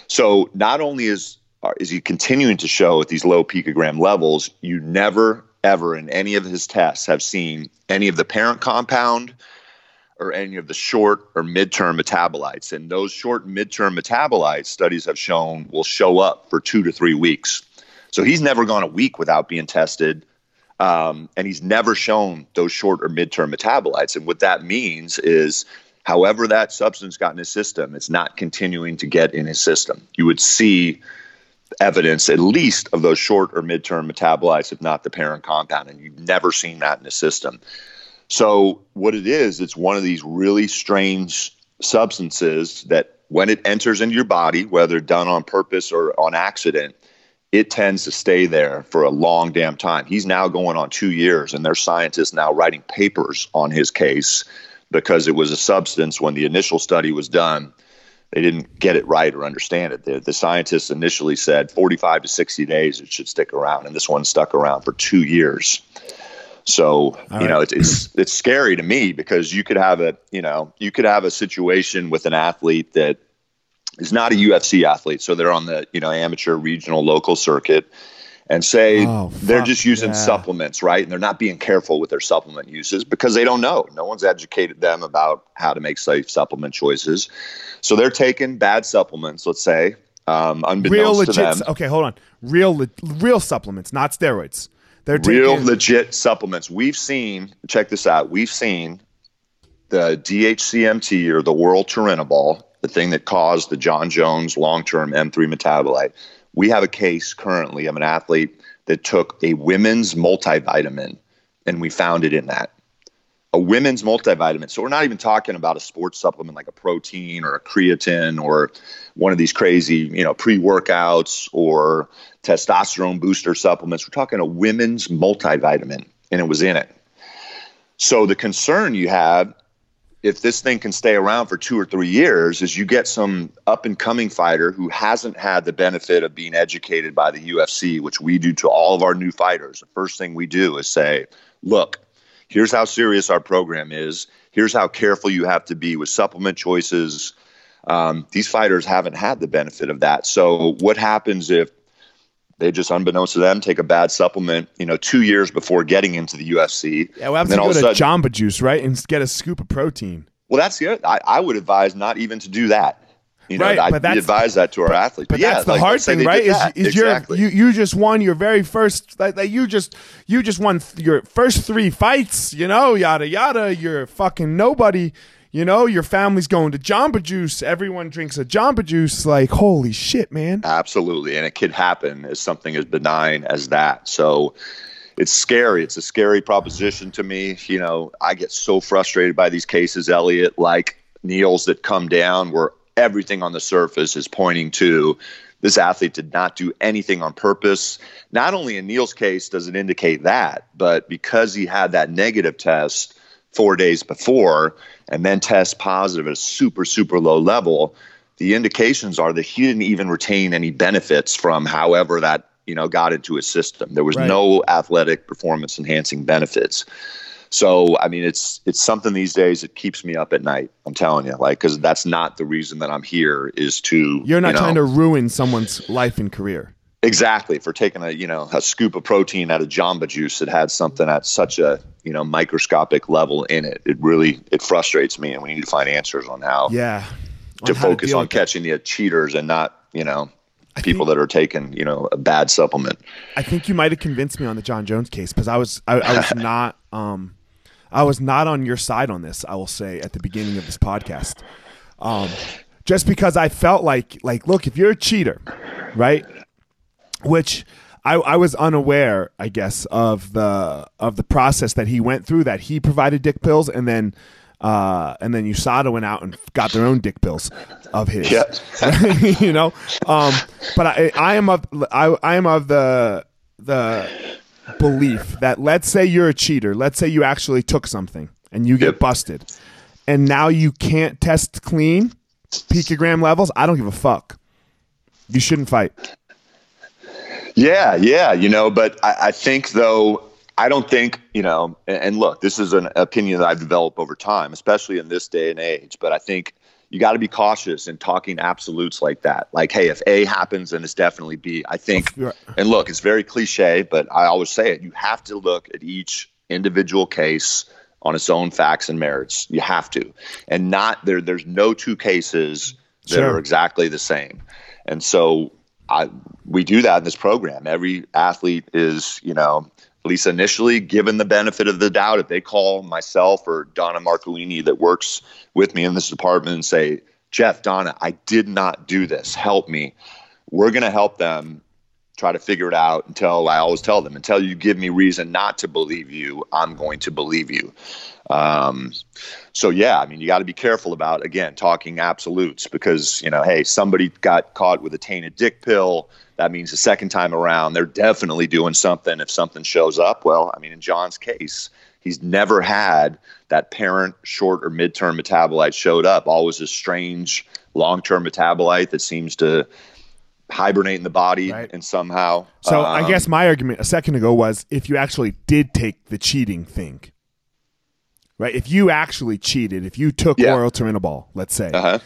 So, not only is is he continuing to show at these low picogram levels, you never ever in any of his tests have seen any of the parent compound or any of the short or midterm metabolites. And those short midterm metabolites, studies have shown, will show up for two to three weeks. So he's never gone a week without being tested. Um, and he's never shown those short or midterm metabolites. And what that means is, however that substance got in his system, it's not continuing to get in his system. You would see evidence, at least, of those short or midterm metabolites, if not the parent compound, and you've never seen that in the system. So, what it is, it's one of these really strange substances that when it enters into your body, whether done on purpose or on accident, it tends to stay there for a long damn time. He's now going on two years, and there's scientists now writing papers on his case because it was a substance when the initial study was done. They didn't get it right or understand it. The, the scientists initially said 45 to 60 days it should stick around, and this one stuck around for two years. So All you know, it's, it's it's scary to me because you could have a you know you could have a situation with an athlete that is not a UFC athlete, so they're on the you know amateur, regional, local circuit, and say oh, they're just using yeah. supplements, right? And they're not being careful with their supplement uses because they don't know. No one's educated them about how to make safe supplement choices. So they're taking bad supplements, let's say, um, unbeknownst real legit, to them. Okay, hold on. Real, real supplements, not steroids. They're real taking- legit supplements. We've seen. Check this out. We've seen the DHCMT or the oral turinabol, the thing that caused the Jon Jones long-term M3 metabolite. We have a case currently of an athlete that took a women's multivitamin, and we found it in that a women's multivitamin. So we're not even talking about a sports supplement like a protein or a creatine or one of these crazy, you know, pre-workouts or testosterone booster supplements. We're talking a women's multivitamin and it was in it. So the concern you have if this thing can stay around for two or three years, is you get some up and coming fighter who hasn't had the benefit of being educated by the UFC, which we do to all of our new fighters. The first thing we do is say, look, here's how serious our program is. Here's how careful you have to be with supplement choices. Um, these fighters haven't had the benefit of that. So, what happens if they just, unbeknownst to them, take a bad supplement, you know, two years before getting into the UFC. Yeah, well, have to go to sudden, Jamba Juice, right, and get a scoop of protein. Well, that's the other. I, I would advise not even to do that. You know, right, I but advise that to our athletes. But, but yeah, that's the like, hard thing, right? Is, is exactly. you you just won your very first like, like you just you just won your first three fights, you know, yada yada. You're fucking nobody. You know, your family's going to Jamba Juice. Everyone drinks a Jamba Juice. Like, holy shit, man. Absolutely. And it could happen as something as benign as that. So it's scary. It's a scary proposition to me. You know, I get so frustrated by these cases, Elliot, like Neil's that come down where everything on the surface is pointing to this athlete did not do anything on purpose. Not only in Neil's case does it indicate that, but because he had that negative test four days before and then test positive at a super, super low level, the indications are that he didn't even retain any benefits from however that you know got into his system. There was right. no athletic performance enhancing benefits. So I mean, it's it's something these days that keeps me up at night. I'm telling you, like, because that's not the reason that I'm here. Is to you're not you know, trying to ruin someone's life and career. Exactly for taking a you know a scoop of protein out of Jamba Juice that had something at such a you know microscopic level in it. It really it frustrates me, and we need to find answers on how yeah to focus on catching the cheaters and not you know I people think, that are taking you know a bad supplement. I think you might have convinced me on the Jon Jones case because I was I, I was not um I was not on your side on this. I will say at the beginning of this podcast. Um, just because I felt like like look if you're a cheater, right? which I, I was unaware, I guess, of the of the process that he went through. That he provided dick pills, and then uh, and then USADA went out and got their own dick pills of his. Yeah. you know, um, but I, I am of I, I am of the the belief that let's say you're a cheater. Let's say you actually took something and you get yep. busted, and now you can't test clean picogram levels. I don't give a fuck. You shouldn't fight. Yeah, yeah, you know, but I, I think though I don't think, you know, and look, this is an opinion that I've developed over time, especially in this day and age. But I think you got to be cautious in talking absolutes like that. Like, hey, if A happens, then it's definitely B. I think, and look, it's very cliche, but I always say it. You have to look at each individual case on its own facts and merits. You have to, and not there. There's no two cases that sure. are exactly the same. And so I, we do that in this program. Every athlete is, you know, at least initially given the benefit of the doubt. If they call myself or Donna Marcolini that works with me in this department and say, Jeff, Donna, I did not do this. Help me. We're going to help them try to figure it out until I always tell them, until you give me reason not to believe you, I'm going to believe you. Um, so yeah, I mean, you got to be careful about again talking absolutes because you know, hey, somebody got caught with a tainted dick pill. That means the second time around, they're definitely doing something. If something shows up, well, I mean, in Jon's case, he's never had that parent short or midterm metabolite showed up. Always a strange long-term metabolite that seems to hibernate in the body right. and somehow. So um, I guess my argument a second ago was if you actually did take the cheating thing right? If you actually cheated, if you took yeah. oral turinabol, let's say, uh-huh.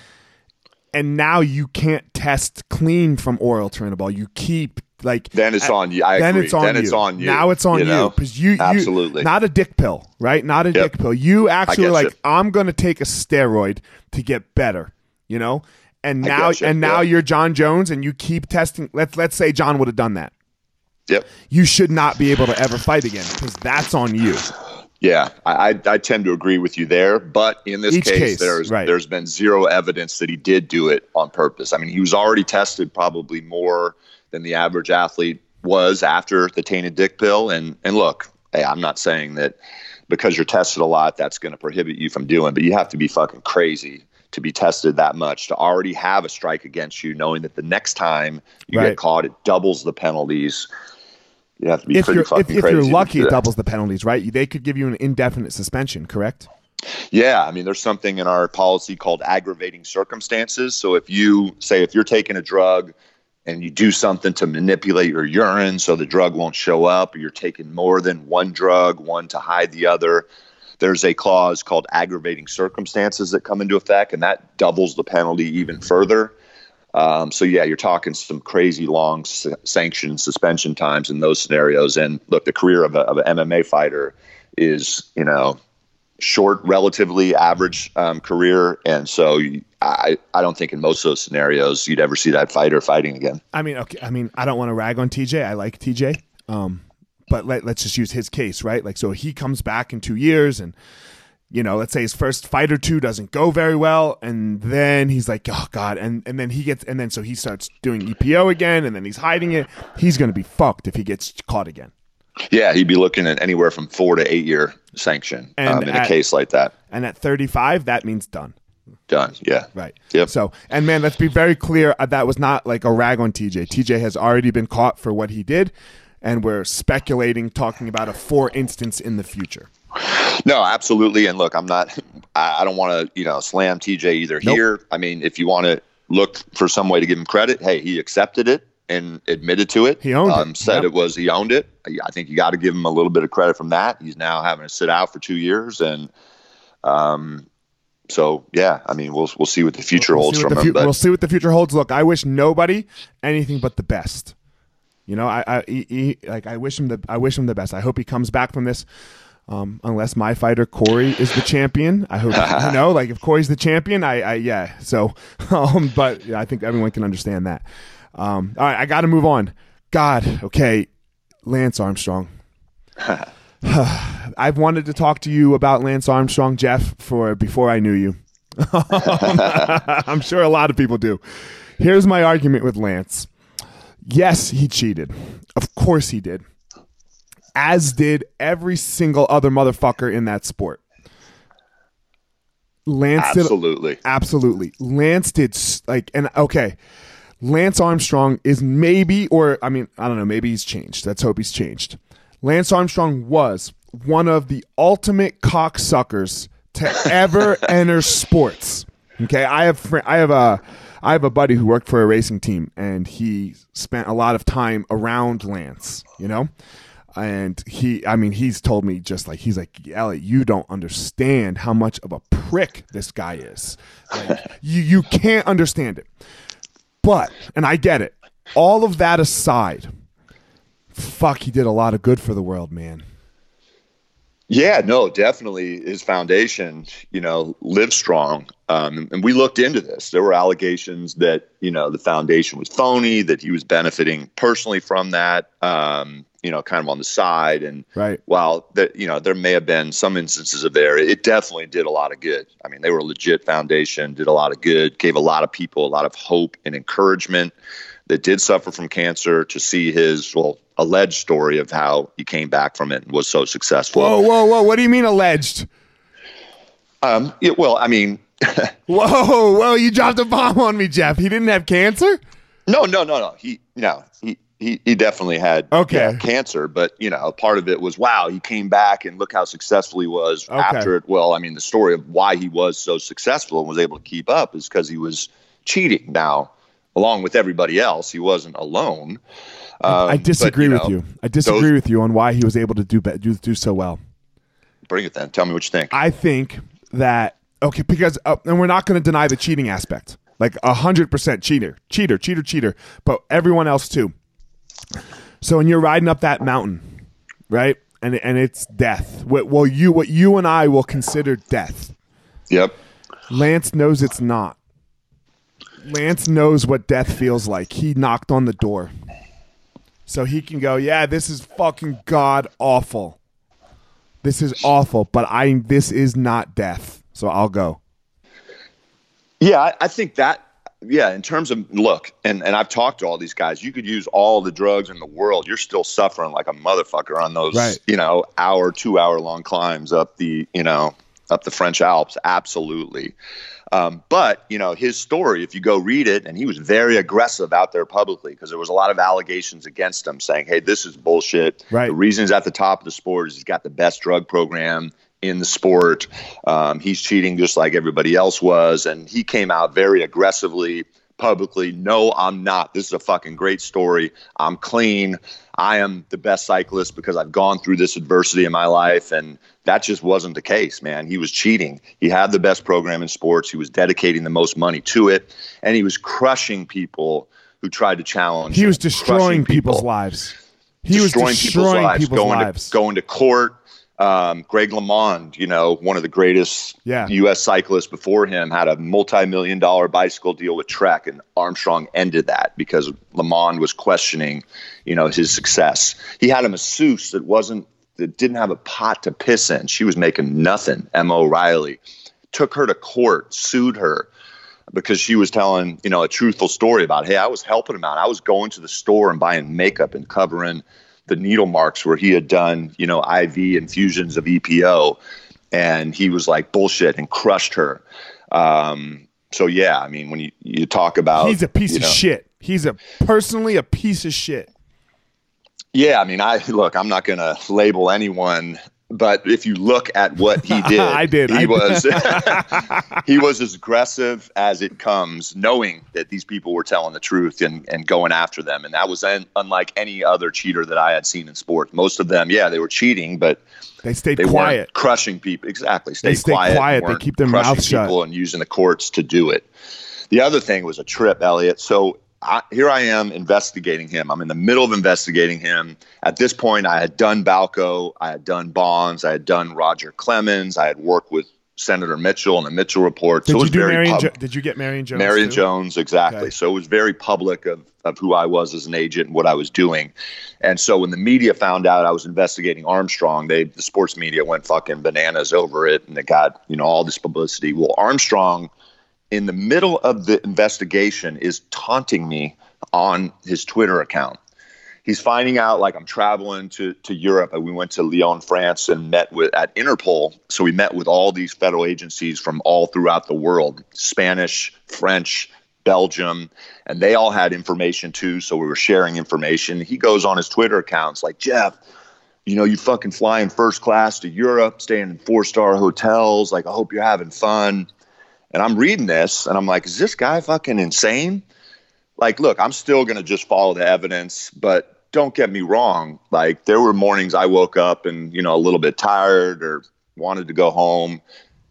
And now you can't test clean from oral turinabol, you keep like then it's on you. I then agree. it's on then you. It's on you. Now it's on you because you, you, absolutely not a dick pill, right? Not a yep. dick pill. You actually like you. I'm going to take a steroid to get better, you know. And now and now you're Jon Jones, and you keep testing. Let's let's say Jon would have done that. Yep. You should not be able to ever fight again because that's on you. Yeah, I, I tend to agree with you there. But in this case, case, there's right. there's been zero evidence that he did do it on purpose. I mean, he was already tested probably more than the average athlete was after the tainted dick pill. And and look, hey, I'm not saying that because you're tested a lot, that's going to prohibit you from doing. But you have to be fucking crazy to be tested that much to already have a strike against you, knowing that the next time you right. get caught, it doubles the penalties you have to be if pretty you're, fucking if, crazy. If you're lucky, it doubles the penalties, right? They could give you an indefinite suspension, correct? Yeah, I mean, there's something in our policy called aggravating circumstances. So if you say if you're taking a drug and you do something to manipulate your urine so the drug won't show up, or you're taking more than one drug, one to hide the other, there's a clause called aggravating circumstances that come into effect, and that doubles the penalty even further. Um, so yeah, you're talking some crazy long s- sanction suspension times in those scenarios. And look, the career of, a, of an MMA fighter is you know short, relatively average um, career, and so I I don't think in most of those scenarios you'd ever see that fighter fighting again. I mean, okay. I mean, I don't want to rag on TJ. I like TJ. Um, but let, let's just use his case, right? Like, so he comes back in two years and, you know, let's say his first fight or two doesn't go very well. And then he's like, oh, God. And, and then he gets, and then so he starts doing EPO again and then he's hiding it. He's going to be fucked if he gets caught again. Yeah, he'd be looking at anywhere from four to eight year sanction um, in at, a case like that. And at 35, that means done. Done. Yeah. Right. Yep. So, and man, let's be very clear. Uh, that was not like a rag on TJ. TJ has already been caught for what he did and we're speculating, talking about a four instance in the future. No, absolutely. And look, I'm not. I don't want to, you know, slam TJ either nope. here. I mean, if you want to look for some way to give him credit, hey, he accepted it and admitted to it. He owned um, it. Said yep. it was he owned it. I think you got to give him a little bit of credit from that. He's now having to sit out for two years, and um, so yeah, I mean, we'll we'll see what the future we'll holds from him. Fu- we'll see what the future holds. Look, I wish nobody anything but the best. You know, I, I he, he, like I wish him the I wish him the best. I hope he comes back from this. Um, unless my fighter Corey is the champion, I hope you know. Like if Corey's the champion, I, I yeah. So, um, but yeah, I think everyone can understand that. Um, all right, I got to move on. God, okay, Lance Armstrong. I've wanted to talk to you about Lance Armstrong, Jeff, for before I knew you. I'm sure a lot of people do. Here's my argument with Lance. Yes, he cheated. Of course he did. As did every single other motherfucker in that sport. Lance absolutely. did absolutely. Lance did like and okay. Lance Armstrong is maybe or I mean, I don't know, maybe he's changed. Let's hope he's changed. Lance Armstrong was one of the ultimate cocksuckers to ever enter sports. Okay, I have fr- I have a I have a buddy who worked for a racing team, and he spent a lot of time around Lance. You know, and he I mean he's told me just like he's like Elliot, you don't understand how much of a prick this guy is. Like, you you can't understand it. But and I get it. All of that aside, fuck, he did a lot of good for the world, man. Yeah, no, definitely his foundation, you know, Livestrong. Um, and we looked into this. There were allegations that, you know, the foundation was phony, that he was benefiting personally from that, um, you know, kind of on the side. And right. while that, you know, there may have been some instances of there, it definitely did a lot of good. I mean, they were a legit foundation, did a lot of good, gave a lot of people a lot of hope and encouragement that did suffer from cancer to see his, well, alleged story of how he came back from it and was so successful. Whoa, whoa, whoa! What do you mean alleged? Um, it, well, I mean, whoa, whoa! You dropped a bomb on me, Jeff. He didn't have cancer. No, no, no, no. He no, he he, he definitely had okay. Yeah, cancer, but you know, part of it was wow, he came back and look how successful he was okay. after it. Well, I mean, the story of why he was so successful and was able to keep up is because he was cheating. Now, along with everybody else, he wasn't alone. Um, I disagree but, you with you. I disagree those, with you on why he was able to do do do so well. Bring it then. Tell me what you think. I think that okay because uh, and we're not going to deny the cheating aspect. Like a hundred percent cheater, cheater, cheater, cheater, but everyone else too. So when you're riding up that mountain, right, and and it's death. What well you what you and I will consider death. Yep. Lance knows it's not. Lance knows what death feels like. He knocked on the door so he can go, yeah, this is fucking god awful. This is awful, but I this is not death. So I'll go. Yeah, I, I think that yeah, in terms of look, and, and I've talked to all these guys, you could use all the drugs in the world. You're still suffering like a motherfucker on those, right. you know, hour, two hour long climbs up the, you know, up the French Alps. Absolutely. Um, but you know his story, if you go read it, and he was very aggressive out there publicly because there was a lot of allegations against him, saying, "Hey, this is bullshit." Right. The reason he's at the top of the sport is he's got the best drug program in the sport. Um, he's cheating just like everybody else was. And he came out very aggressively, publicly. No, I'm not. This is a fucking great story. I'm clean. I am the best cyclist because I've gone through this adversity in my life. And that just wasn't the case, man. He was cheating. He had the best program in sports. He was dedicating the most money to it. And he was crushing people who tried to challenge. He was destroying people's lives. He destroying was destroying people's lives, people's going lives. To, going to court. Um, Greg LeMond, you know, one of the greatest yeah. U.S. cyclists before him, had a multi-million dollar bicycle deal with Trek, and Armstrong ended that because LeMond was questioning, you know, his success. He had a masseuse that wasn't that didn't have a pot to piss in. She was making nothing. Emma O'Reilly took her to court, sued her because she was telling, you know, a truthful story about, hey, I was helping him out. I was going to the store and buying makeup and covering the needle marks where he had done, you know, IV infusions of EPO. And he was like bullshit and crushed her. Um, so yeah, I mean, when you, you talk about he's a piece of know, shit. He's a personally a piece of shit. Yeah, I mean, I look. I'm not going to label anyone but if you look at what he did, I did. He I was he was as aggressive as it comes, knowing that these people were telling the truth and, and going after them, and that was un, unlike any other cheater that I had seen in sports. Most of them, yeah, they were cheating, but they stayed they quiet, crushing people. Exactly, stay they stay quiet. quiet. They keep their mouth shut and using the courts to do it. The other thing was a trip, Elliot. So I, here I am investigating him. I'm in the middle of investigating him. At this point, I had done Balco, I had done Bonds, I had done Roger Clemens, I had worked with Senator Mitchell and the Mitchell Report. Did so you do Marion? pub- jo- did you get Marion Jones? Marion too? Jones, exactly. Okay. So it was very public of, of who I was as an agent and what I was doing. And so when the media found out I was investigating Armstrong, they the sports media went fucking bananas over it, and it got you know all this publicity. Well, Armstrong, in the middle of the investigation, is taunting me on his Twitter account. He's finding out like I'm traveling to, to Europe we went to Lyon, France and met with at Interpol. So we met with all these federal agencies from all throughout the world, Spanish, French, Belgium, and they all had information too. So we were sharing information. He goes on his Twitter accounts like, Jeff, you know, you fucking flying first class to Europe, staying in four star hotels. Like, I hope you're having fun. And I'm reading this and I'm like, is this guy fucking insane? like, look, I'm still going to just follow the evidence, but don't get me wrong. Like, there were mornings I woke up and, you know, a little bit tired or wanted to go home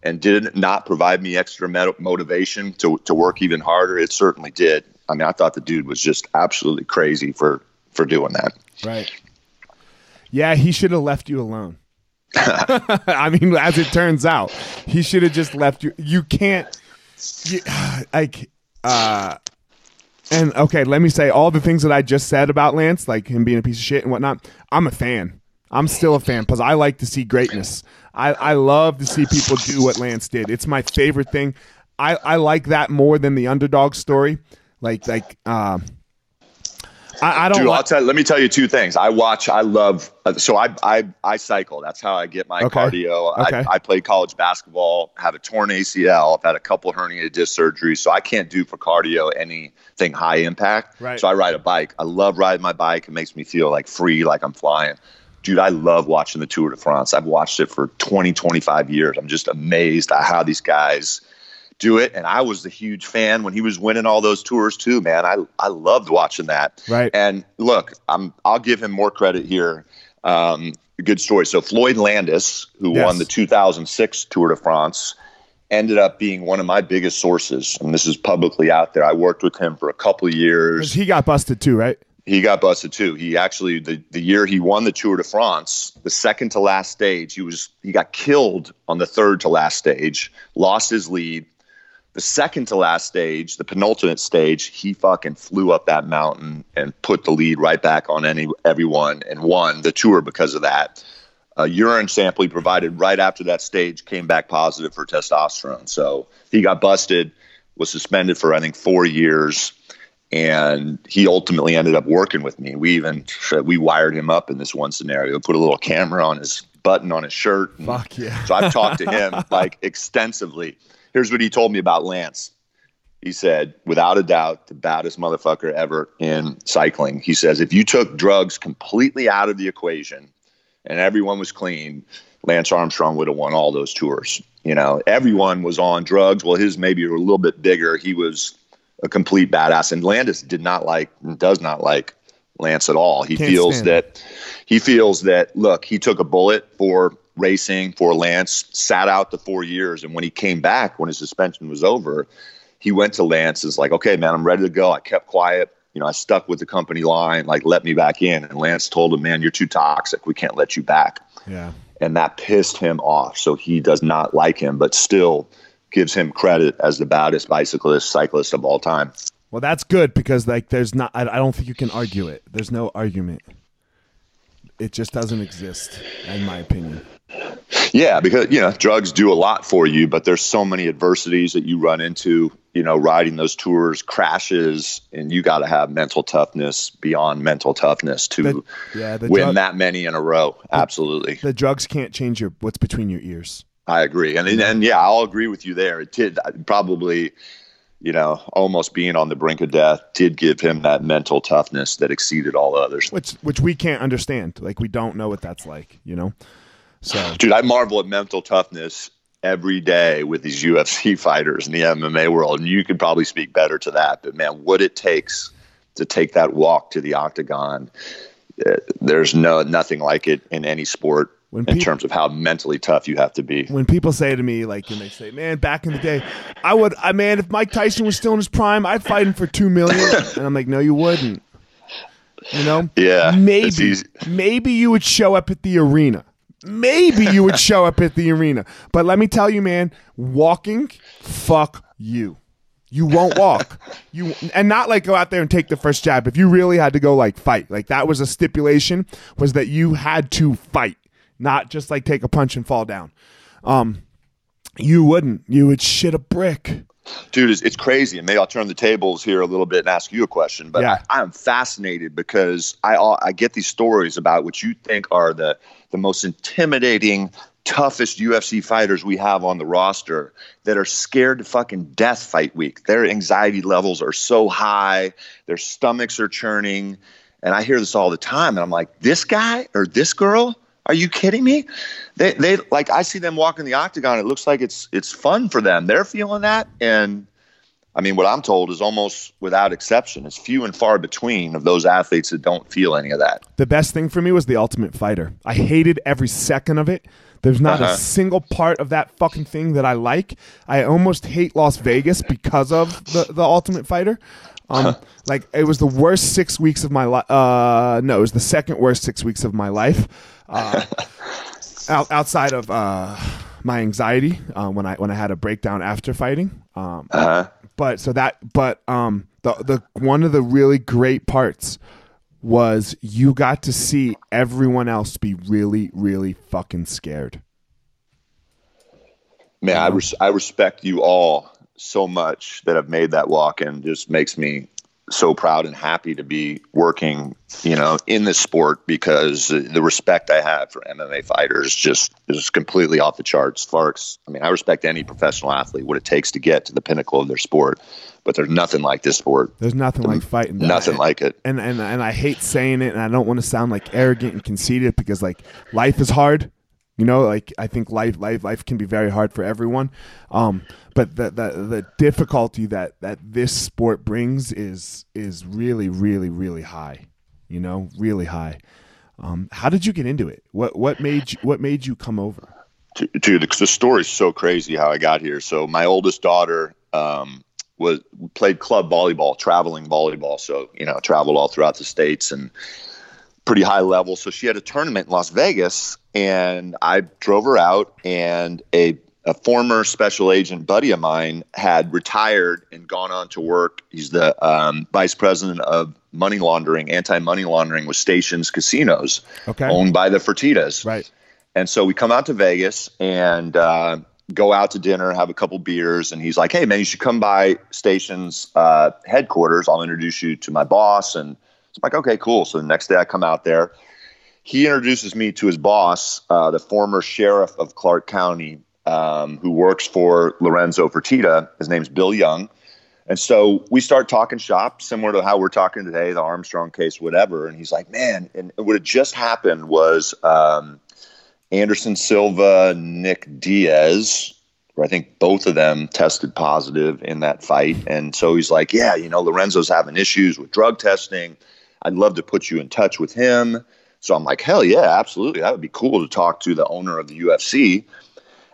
and did not provide me extra motivation to, to work even harder? It certainly did. I mean, I thought the dude was just absolutely crazy for, for doing that. Right. Yeah, he should have left you alone. I mean, as it turns out, he should have just left you. You can't, you, like, uh, and okay, let me say all the things that I just said about Lance, like him being a piece of shit and whatnot. I'm a fan. I'm still a fan because I like to see greatness. I, I love to see people do what Lance did. It's my favorite thing. I, I like that more than the underdog story. Like like uh, I, I don't. Dude, I'll tell. Let me tell you two things. I watch. I love. uh, So I I I cycle. That's how I get my Okay. cardio. Okay. I, I played college basketball. Have a torn ACL. I've had a couple herniated disc surgeries. So I can't do for cardio anything high impact. Right. So I ride a bike. I love riding my bike. It makes me feel like free, like I'm flying. Dude, I love watching the Tour de France. I've watched it for 20, 25 years. I'm just amazed at how these guys do it. And I was the huge fan when he was winning all those tours too, man. I I loved watching that. Right. And look, I'm I'll give him more credit here. Um, good story. So Floyd Landis, who Yes. won the 2006 Tour de France, ended up being one of my biggest sources, and this is publicly out there. I worked with him for a couple years. he got busted too, right? He got busted too. He actually the, the year he won the Tour de France, the second to last stage, he was he got killed on the third to last stage, lost his lead. The second to last stage, the penultimate stage, he fucking flew up that mountain and put the lead right back on any everyone and won the tour because of that. A urine sample he provided right after that stage came back positive for testosterone. So he got busted, was suspended for I think four years and he ultimately ended up working with me. We even we wired him up in this one scenario, put a little camera on his button on his shirt. and- Fuck yeah. So I've talked to him like extensively. Here's what he told me about Lance. He said, without a doubt, the baddest motherfucker ever in cycling. He says, if you took drugs completely out of the equation and everyone was clean, Lance Armstrong would have won all those tours. You know, everyone was on drugs. Well, his maybe were a little bit bigger. He was a complete badass, and Landis did not like, and does not like Lance at all. He Can't feels that he feels that look, he took a bullet for racing for Lance, sat out the four years, and when he came back, when his suspension was over, he went to Lance. Is like, okay, man, I'm ready to go. I kept quiet. You know, I stuck with the company line. Like, let me back in. And Lance told him, man, you're too toxic. We can't let you back. Yeah. And that pissed him off. So he does not like him, but still gives him credit as the baddest bicyclist cyclist of all time. Well, that's good because like there's not. I, I don't think you can argue it. There's no argument. It just doesn't exist, in my opinion. Yeah, because you know drugs do a lot for you, but there's so many adversities that you run into. You know, riding those tours, crashes, and you got to have mental toughness beyond mental toughness to the, yeah, win drug, that many in a row. Absolutely, the, the drugs can't change your what's between your ears. I agree, and and yeah, I'll agree with you there. It did probably you know, almost being on the brink of death did give him that mental toughness that exceeded all others. Which which we can't understand. Like we don't know what that's like, you know? So Dude, I marvel at mental toughness every day with these UFC fighters in the MMA world. And you could probably speak better to that. But man, what it takes to take that walk to the octagon, uh, there's no nothing like it in any sport when in terms of how mentally tough you have to be. When people say to me, like, and they say, "Man, back in the day, I would, I man, if Mike Tyson was still in his prime, I'd fight him for two million. and I'm like, "No, you wouldn't." You know? Yeah. Maybe, maybe you would show up at the arena. Maybe you would show up at the arena. But let me tell you, man, walking, fuck you. You won't walk. You and not like go out there and take the first jab. If you really had to go like fight, like that was a stipulation, was that you had to fight not just like take a punch and fall down. Um, you wouldn't. You would shit a brick. Dude, it's, it's crazy. And maybe I'll turn the tables here a little bit and ask you a question. But yeah. I, am fascinated because I I get these stories about what you think are the the most intimidating, toughest UFC fighters we have on the roster that are scared to fucking death fight week. Their anxiety levels are so high, their stomachs are churning. And I hear this all the time. And I'm like, this guy or this girl are you kidding me? They they like I see them walking the octagon. It looks like it's it's fun for them. They're feeling that, and I mean, what I'm told is almost without exception, it's few and far between of those athletes that don't feel any of that. The best thing for me was the Ultimate Fighter. I hated every second of it. There's not uh-huh. a single part of that fucking thing that I like. I almost hate Las Vegas because of the, the Ultimate Fighter. Um, like it was the worst six weeks of my life. Uh, no, it was the second worst six weeks of my life uh, out, outside of uh, my anxiety uh, when I when I had a breakdown after fighting. Um, uh-huh. But so that but um, the the one of the really great parts was you got to see everyone else be really really fucking scared. Man, I res- I respect you all so much that have made that walk and just makes me so proud and happy to be working, you know, in this sport because the respect I have for MMA fighters just is completely off the charts. Farks, I mean, I respect any professional athlete, what it takes to get to the pinnacle of their sport, but there's nothing like this sport. There's nothing like fighting. That. Nothing like it. And and and I hate saying it, and I don't want to sound like arrogant and conceited because like life is hard. You know, like I think life life life can be very hard for everyone. Um, but the, the the difficulty that that this sport brings is is really really really high. You know, really high. Um, how did you get into it? What what made you what made you come over? Dude, the story's so crazy how I got here. So my oldest daughter um, was played club volleyball, traveling volleyball. So you know, traveled all throughout the states and pretty high level. So she had a tournament in Las Vegas, and I drove her out, and a a former special agent buddy of mine had retired and gone on to work. He's the um, vice president of money laundering, anti money laundering with Stations Casinos, okay. owned by the Fertittas. Right. And so we come out to Vegas and uh, go out to dinner, have a couple beers, and he's like, "Hey man, you should come by Stations uh, headquarters. I'll introduce you to my boss." And it's like, "Okay, cool." So the next day I come out there. He introduces me to his boss, uh, the former sheriff of Clark County, um, who works for Lorenzo Fertitta. His name's Bill Young. And so we start talking shop, similar to how we're talking today, the Armstrong case, whatever. And he's like, man, and what had just happened was um, Anderson Silva, Nick Diaz, I think both of them tested positive in that fight. And so he's like, yeah, you know, Lorenzo's having issues with drug testing. I'd love to put you in touch with him. So I'm like, hell yeah, absolutely. That would be cool to talk to the owner of the UFC.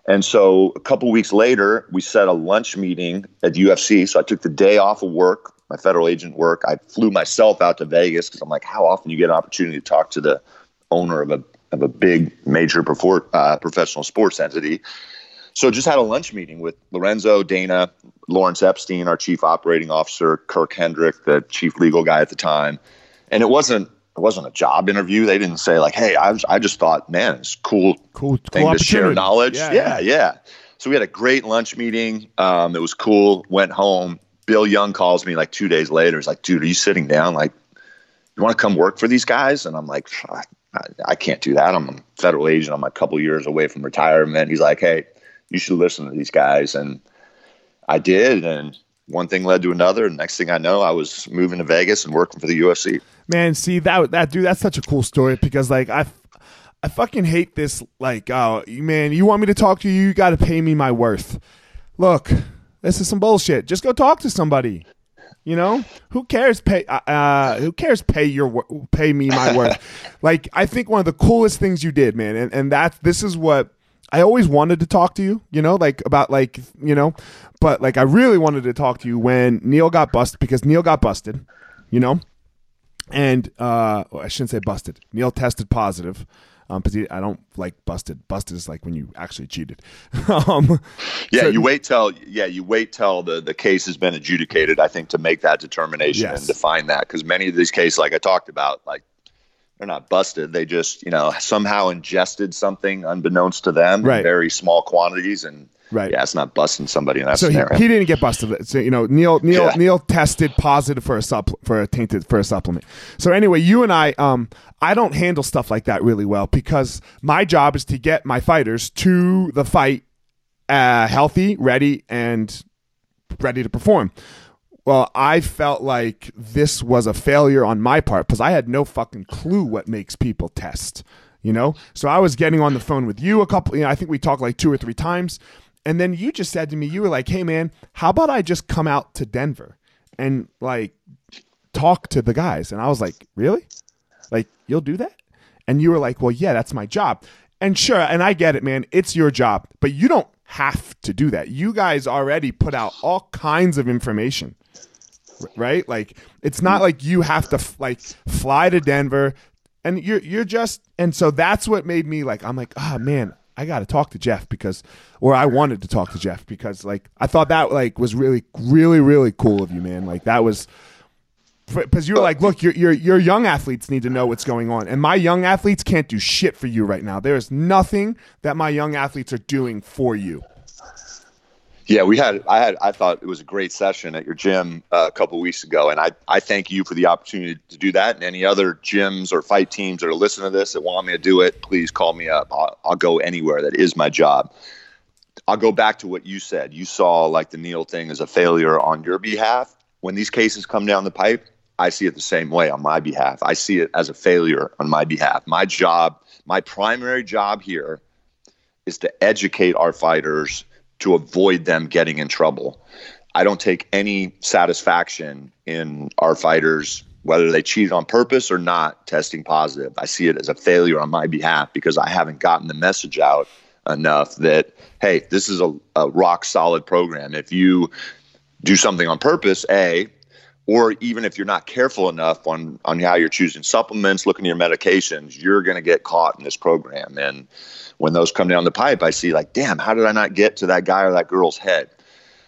And so a couple weeks later, we set a lunch meeting at the UFC. So I took the day off of work, my federal agent work. I flew myself out to Vegas because I'm like, how often do you get an opportunity to talk to the owner of a of a big major uh, professional sports entity. So just had a lunch meeting with Lorenzo, Dana, Lawrence Epstein, our chief operating officer, Kirk Hendrick, the chief legal guy at the time, and it wasn't it wasn't a job interview. They didn't say like, "Hey, I, was, I just thought, man, it's cool, cool thing cool to share knowledge." Yeah yeah, yeah, yeah, So we had a great lunch meeting. Um, it was cool. Went home. Bill Young calls me like two days later. He's like, "Dude, are you sitting down? Like, you want to come work for these guys?" And I'm like, I, I can't do that. I'm a federal agent. I'm a couple years away from retirement." He's like, "Hey, you should listen to these guys," and I did, and one thing led to another. And next thing I know, I was moving to Vegas and working for the UFC. Man, see that that dude, that's such a cool story because like I, I fucking hate this. Like, oh man, you want me to talk to you? You got to pay me my worth. Look, this is some bullshit. Just go talk to somebody. You know who cares? Pay uh, uh who cares? Pay your pay me my worth. like I think one of the coolest things you did, man, and and that this is what I always wanted to talk to you, you know, like about like, you know, but like I really wanted to talk to you when Neil got busted because Neil got busted, you know, and uh, well, I shouldn't say busted. Neil tested positive. Um, because I don't like busted. Busted is like when you actually cheated. um, yeah, so, you wait till yeah you wait till the the case has been adjudicated. I think to make that determination yes. and define that because many of these cases, like I talked about, like they're not busted. They just, you know, somehow ingested something unbeknownst to them right. in very small quantities. And right. yeah, it's not busting somebody in that so scenario. He, he didn't get busted. So, you know, Neil, Neil, yeah. Neil tested positive for a supp- for a tainted, for a supplement. So anyway, you and I, um, I don't handle stuff like that really well because my job is to get my fighters to the fight, uh, healthy, ready, and ready to perform well, I felt like this was a failure on my part because I had no fucking clue what makes people test, you know? So I was getting on the phone with you a couple, you know, I think we talked like two or three times. And then you just said to me, you were like, hey, man, how about I just come out to Denver and like talk to the guys? And I was like, really? Like, you'll do that? And you were like, well, yeah, that's my job. And sure, and I get it, man, it's your job, but you don't have to do that. You guys already put out all kinds of information right? Like it's not like you have to like fly to Denver and you're you're just and so that's what made me like I'm like, "Ah, oh, man, I got to talk to Jeff because or I wanted to talk to Jeff because like I thought that like was really really really cool of you, man. Like that was because you were like, look, your, your your young athletes need to know what's going on, and my young athletes can't do shit for you right now. There is nothing that my young athletes are doing for you. Yeah, we had. I had. I thought it was a great session at your gym uh, a couple weeks ago, and I I thank you for the opportunity to do that. And any other gyms or fight teams that are listening to this that want me to do it, please call me up. I'll, I'll go anywhere. That is my job. I'll go back to what you said. You saw like the Neil thing as a failure on your behalf. When these cases come down the pipe, I see it the same way on my behalf. I see it as a failure on my behalf. My job, my primary job here, is to educate our fighters to avoid them getting in trouble. I don't take any satisfaction in our fighters, whether they cheated on purpose or not, testing positive. I see it as a failure on my behalf because I haven't gotten the message out enough that, hey, this is a, a rock solid program. If you do something on purpose, A, or even if you're not careful enough on on how you're choosing supplements, looking at your medications, you're going to get caught in this program. And when those come down the pipe, I see like, damn, how did I not get to that guy or that girl's head?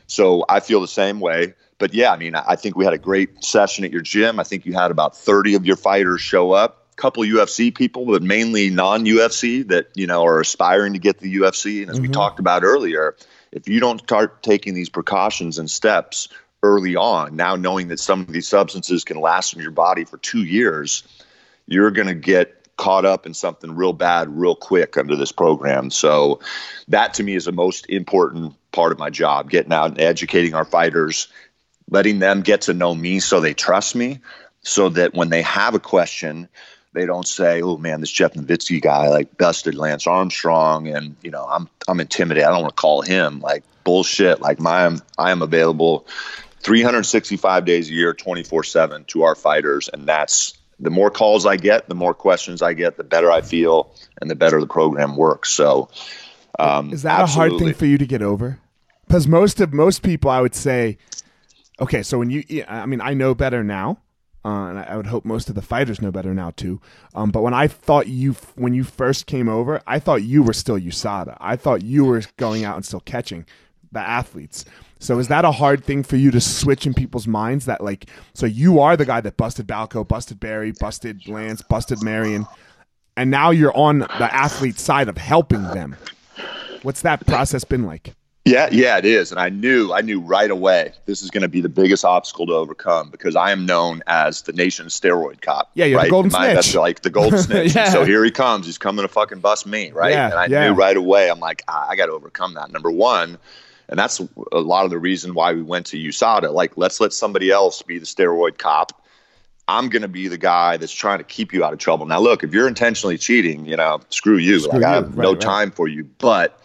So I feel the same way. But yeah, I mean, I think we had a great session at your gym. I think you had about 30 of your fighters show up. A couple UFC people, but mainly non-UFC that you know are aspiring to get the UFC. And as mm-hmm. we talked about earlier, if you don't start taking these precautions and steps early on, now knowing that some of these substances can last in your body for two years, you're going to get caught up in something real bad real quick under this program. So that to me is the most important part of my job, getting out and educating our fighters letting them get to know me so they trust me, so that when they have a question, they don't say, "Oh man, this Jeff Novitzky guy like busted Lance Armstrong," and you know, I'm I'm intimidated. I don't want to call him like bullshit. Like my I am available 365 days a year, 24 seven to our fighters, and that's the more calls I get, the more questions I get, the better I feel, and the better the program works. So, um, is that absolutely. a hard thing for you to get over? Because most of most people, I would say, okay, so when you, I mean, I know better now, uh, and I would hope most of the fighters know better now too. Um, but when I thought you, when you first came over, I thought you were still USADA. I thought you were going out and still catching the athletes. So is that a hard thing for you to switch in people's minds? That like, so you are the guy that busted Balco, busted Barry, busted Lance, busted Marion, and now you're on the athlete side of helping them. What's that process been like? Yeah, yeah, it is. And I knew, I knew right away this is going to be the biggest obstacle to overcome because I am known as the nation's steroid cop. Yeah, you're right? the golden My, snitch. That's like the golden snitch. yeah. So here he comes. He's coming to fucking bust me, right? Yeah, and I yeah. knew right away. I'm like, ah, I, I got to overcome that. Number one, and that's a lot of the reason why we went to USADA. Like, let's let somebody else be the steroid cop. I'm going to be the guy that's trying to keep you out of trouble. Now, look, if you're intentionally cheating, you know, screw you. Screw like, you. I have right, no right. time for you. But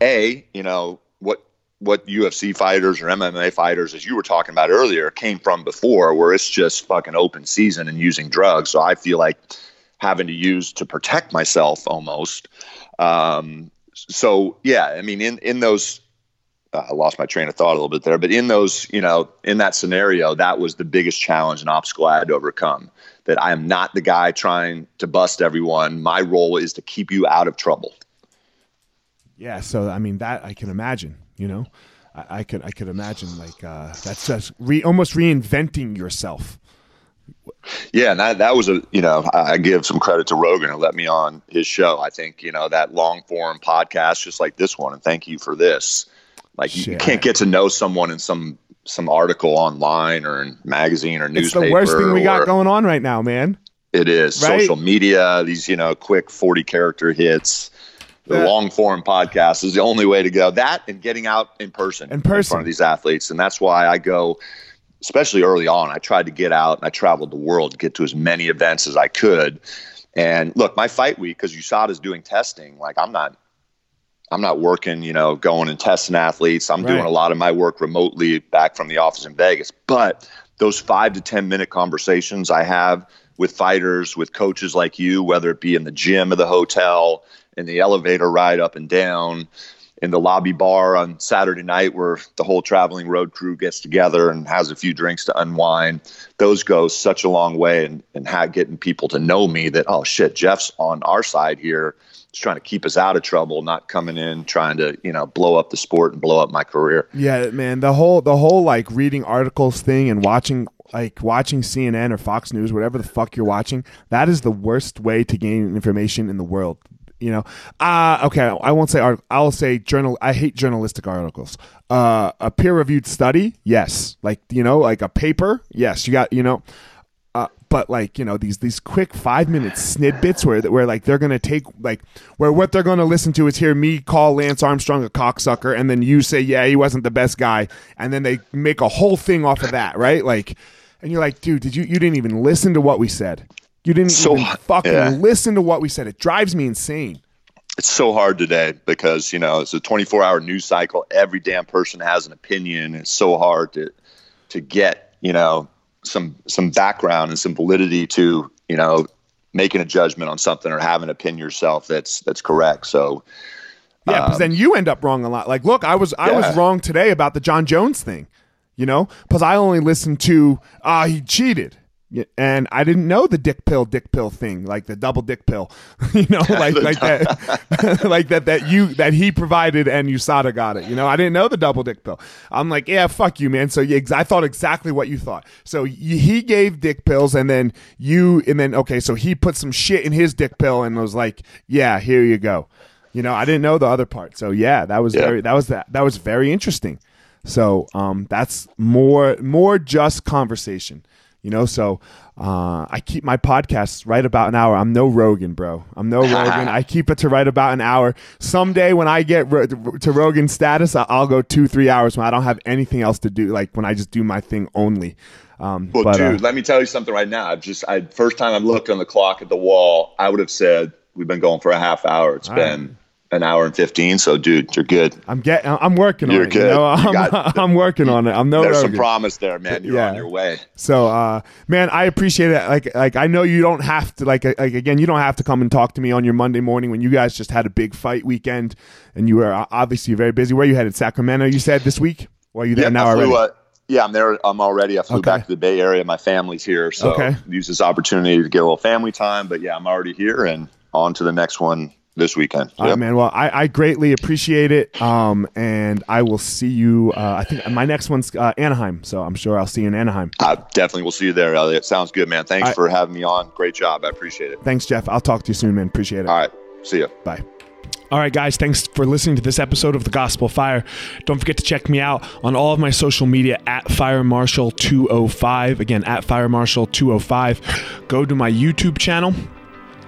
a, you know, what what UFC fighters or MMA fighters, as you were talking about earlier, came from before, where it's just fucking open season and using drugs. So I feel like having to use to protect myself almost. Um, so yeah, I mean, in in those uh, I lost my train of thought a little bit there, but in those, you know, in that scenario, that was the biggest challenge and obstacle I had to overcome. That I am not the guy trying to bust everyone. My role is to keep you out of trouble. Yeah, so I mean that I can imagine. You know, I, I could I could imagine like uh, that's just re, almost reinventing yourself. Yeah, and that that was a you know I give some credit to Rogan who let me on his show. I think you know that long form podcast just like this one, and thank you for this like you, you, can't get to know someone in some some article online or in magazine or newspaper. It's the worst thing we got going on right now, man. It is right? social media. These you know quick forty character hits. The yeah. long form podcast is the only way to go. That and getting out in person, in person, in front of these athletes, and that's why I go. Especially early on, I tried to get out and I traveled the world to get to as many events as I could. And look, my fight week, because USADA is doing testing, like I'm not I'm not working, you know, going and testing athletes. I'm right. doing a lot of my work remotely back from the office in Vegas. But those five to 10 minute conversations I have with fighters, with coaches like you, whether it be in the gym of the hotel, in the elevator ride up and down, in the lobby bar on Saturday night where the whole traveling road crew gets together and has a few drinks to unwind. Those go such a long way and and getting people to know me that oh shit, Jeff's on our side here just trying to keep us out of trouble, not coming in trying to you know blow up the sport and blow up my career. Yeah, man. The whole the whole like reading articles thing and watching like watching CNN or Fox News, whatever the fuck you're watching, that is the worst way to gain information in the world. You know, uh, okay, I won't say art- I'll say journal. I hate journalistic articles. Uh, a peer reviewed study, yes. Like you know, like a paper, yes. You got you know, but like you know these these quick five minute snippets where where like they're gonna take like where what they're gonna listen to is hear me call Lance Armstrong a cocksucker and then you say yeah he wasn't the best guy and then they make a whole thing off of that right? Like and you're like dude did you you didn't even listen to what we said. You didn't so, even fucking yeah. listen to what we said. It drives me insane. It's so hard today because you know it's a 24 hour news cycle. Every damn person has an opinion. It's so hard to to get you know some some background and some validity to you know making a judgment on something or having to pin yourself that's that's correct. So yeah, because um, then you end up wrong a lot. Like, look, I was I yeah. was wrong today about the Jon Jones thing, you know, because I only listened to ah uh, he cheated and I didn't know the dick pill, dick pill thing, like the double dick pill, you know, like like that, like that that you that he provided and USADA got it. You know, I didn't know the double dick pill. I'm like, yeah, fuck you, man. So yeah, I thought exactly what you thought. So he gave dick pills, and then you, and then okay, so he put some shit in his dick pill and was like, yeah, here you go. You know, I didn't know the other part. So yeah, that was yeah. very that was that that was very interesting. So um, that's more more just conversation You know, so uh, I keep my podcasts right about an hour. I'm no Rogan, bro. I'm no Rogan. I keep it to right about an hour. Someday when I get ro- to Rogan status, I'll go two, three hours when I don't have anything else to do. Like when I just do my thing only. Um, Well, but, uh, dude, let me tell you something right now. I've just, I first time I've looked on the clock at the wall, I would have said we've been going for a half hour. It's been an hour and fifteen. So, dude, you're good. I'm getting. I'm working You're on it. You good. know? You I'm, got- I'm working on it. I'm no There's some promise there, man. You're Yeah. on your way. So, uh, man, I appreciate it. Like, like I know you don't have to, like, like again, you don't have to come and talk to me on your Monday morning when you guys just had a big fight weekend, and you were obviously very busy. Where you headed? Sacramento? You said this week? Or are you there now I already? flew, uh, yeah, I'm there. I'm already. I flew Okay. back to the Bay Area. My family's here, so Okay. use this opportunity to get a little family time. But yeah, I'm already here and on to the next one this weekend. All right, Yep. man. Well, I, I greatly appreciate it. Um, and I will see you. Uh, I think my next one's uh, Anaheim, so I'm sure I'll see you in Anaheim. I definitely will see you there, Elliot. Sounds good, man. Thanks I- for having me on. Great job. I appreciate it. Thanks, Jeff. I'll talk to you soon, man. Appreciate it. All right. See you. Bye. All right, guys, thanks for listening to this episode of The Gospel Fire. Don't forget to check me out on all of my social media at Fire Marshal 205. Again, at Fire Marshal 205. Go to my YouTube channel.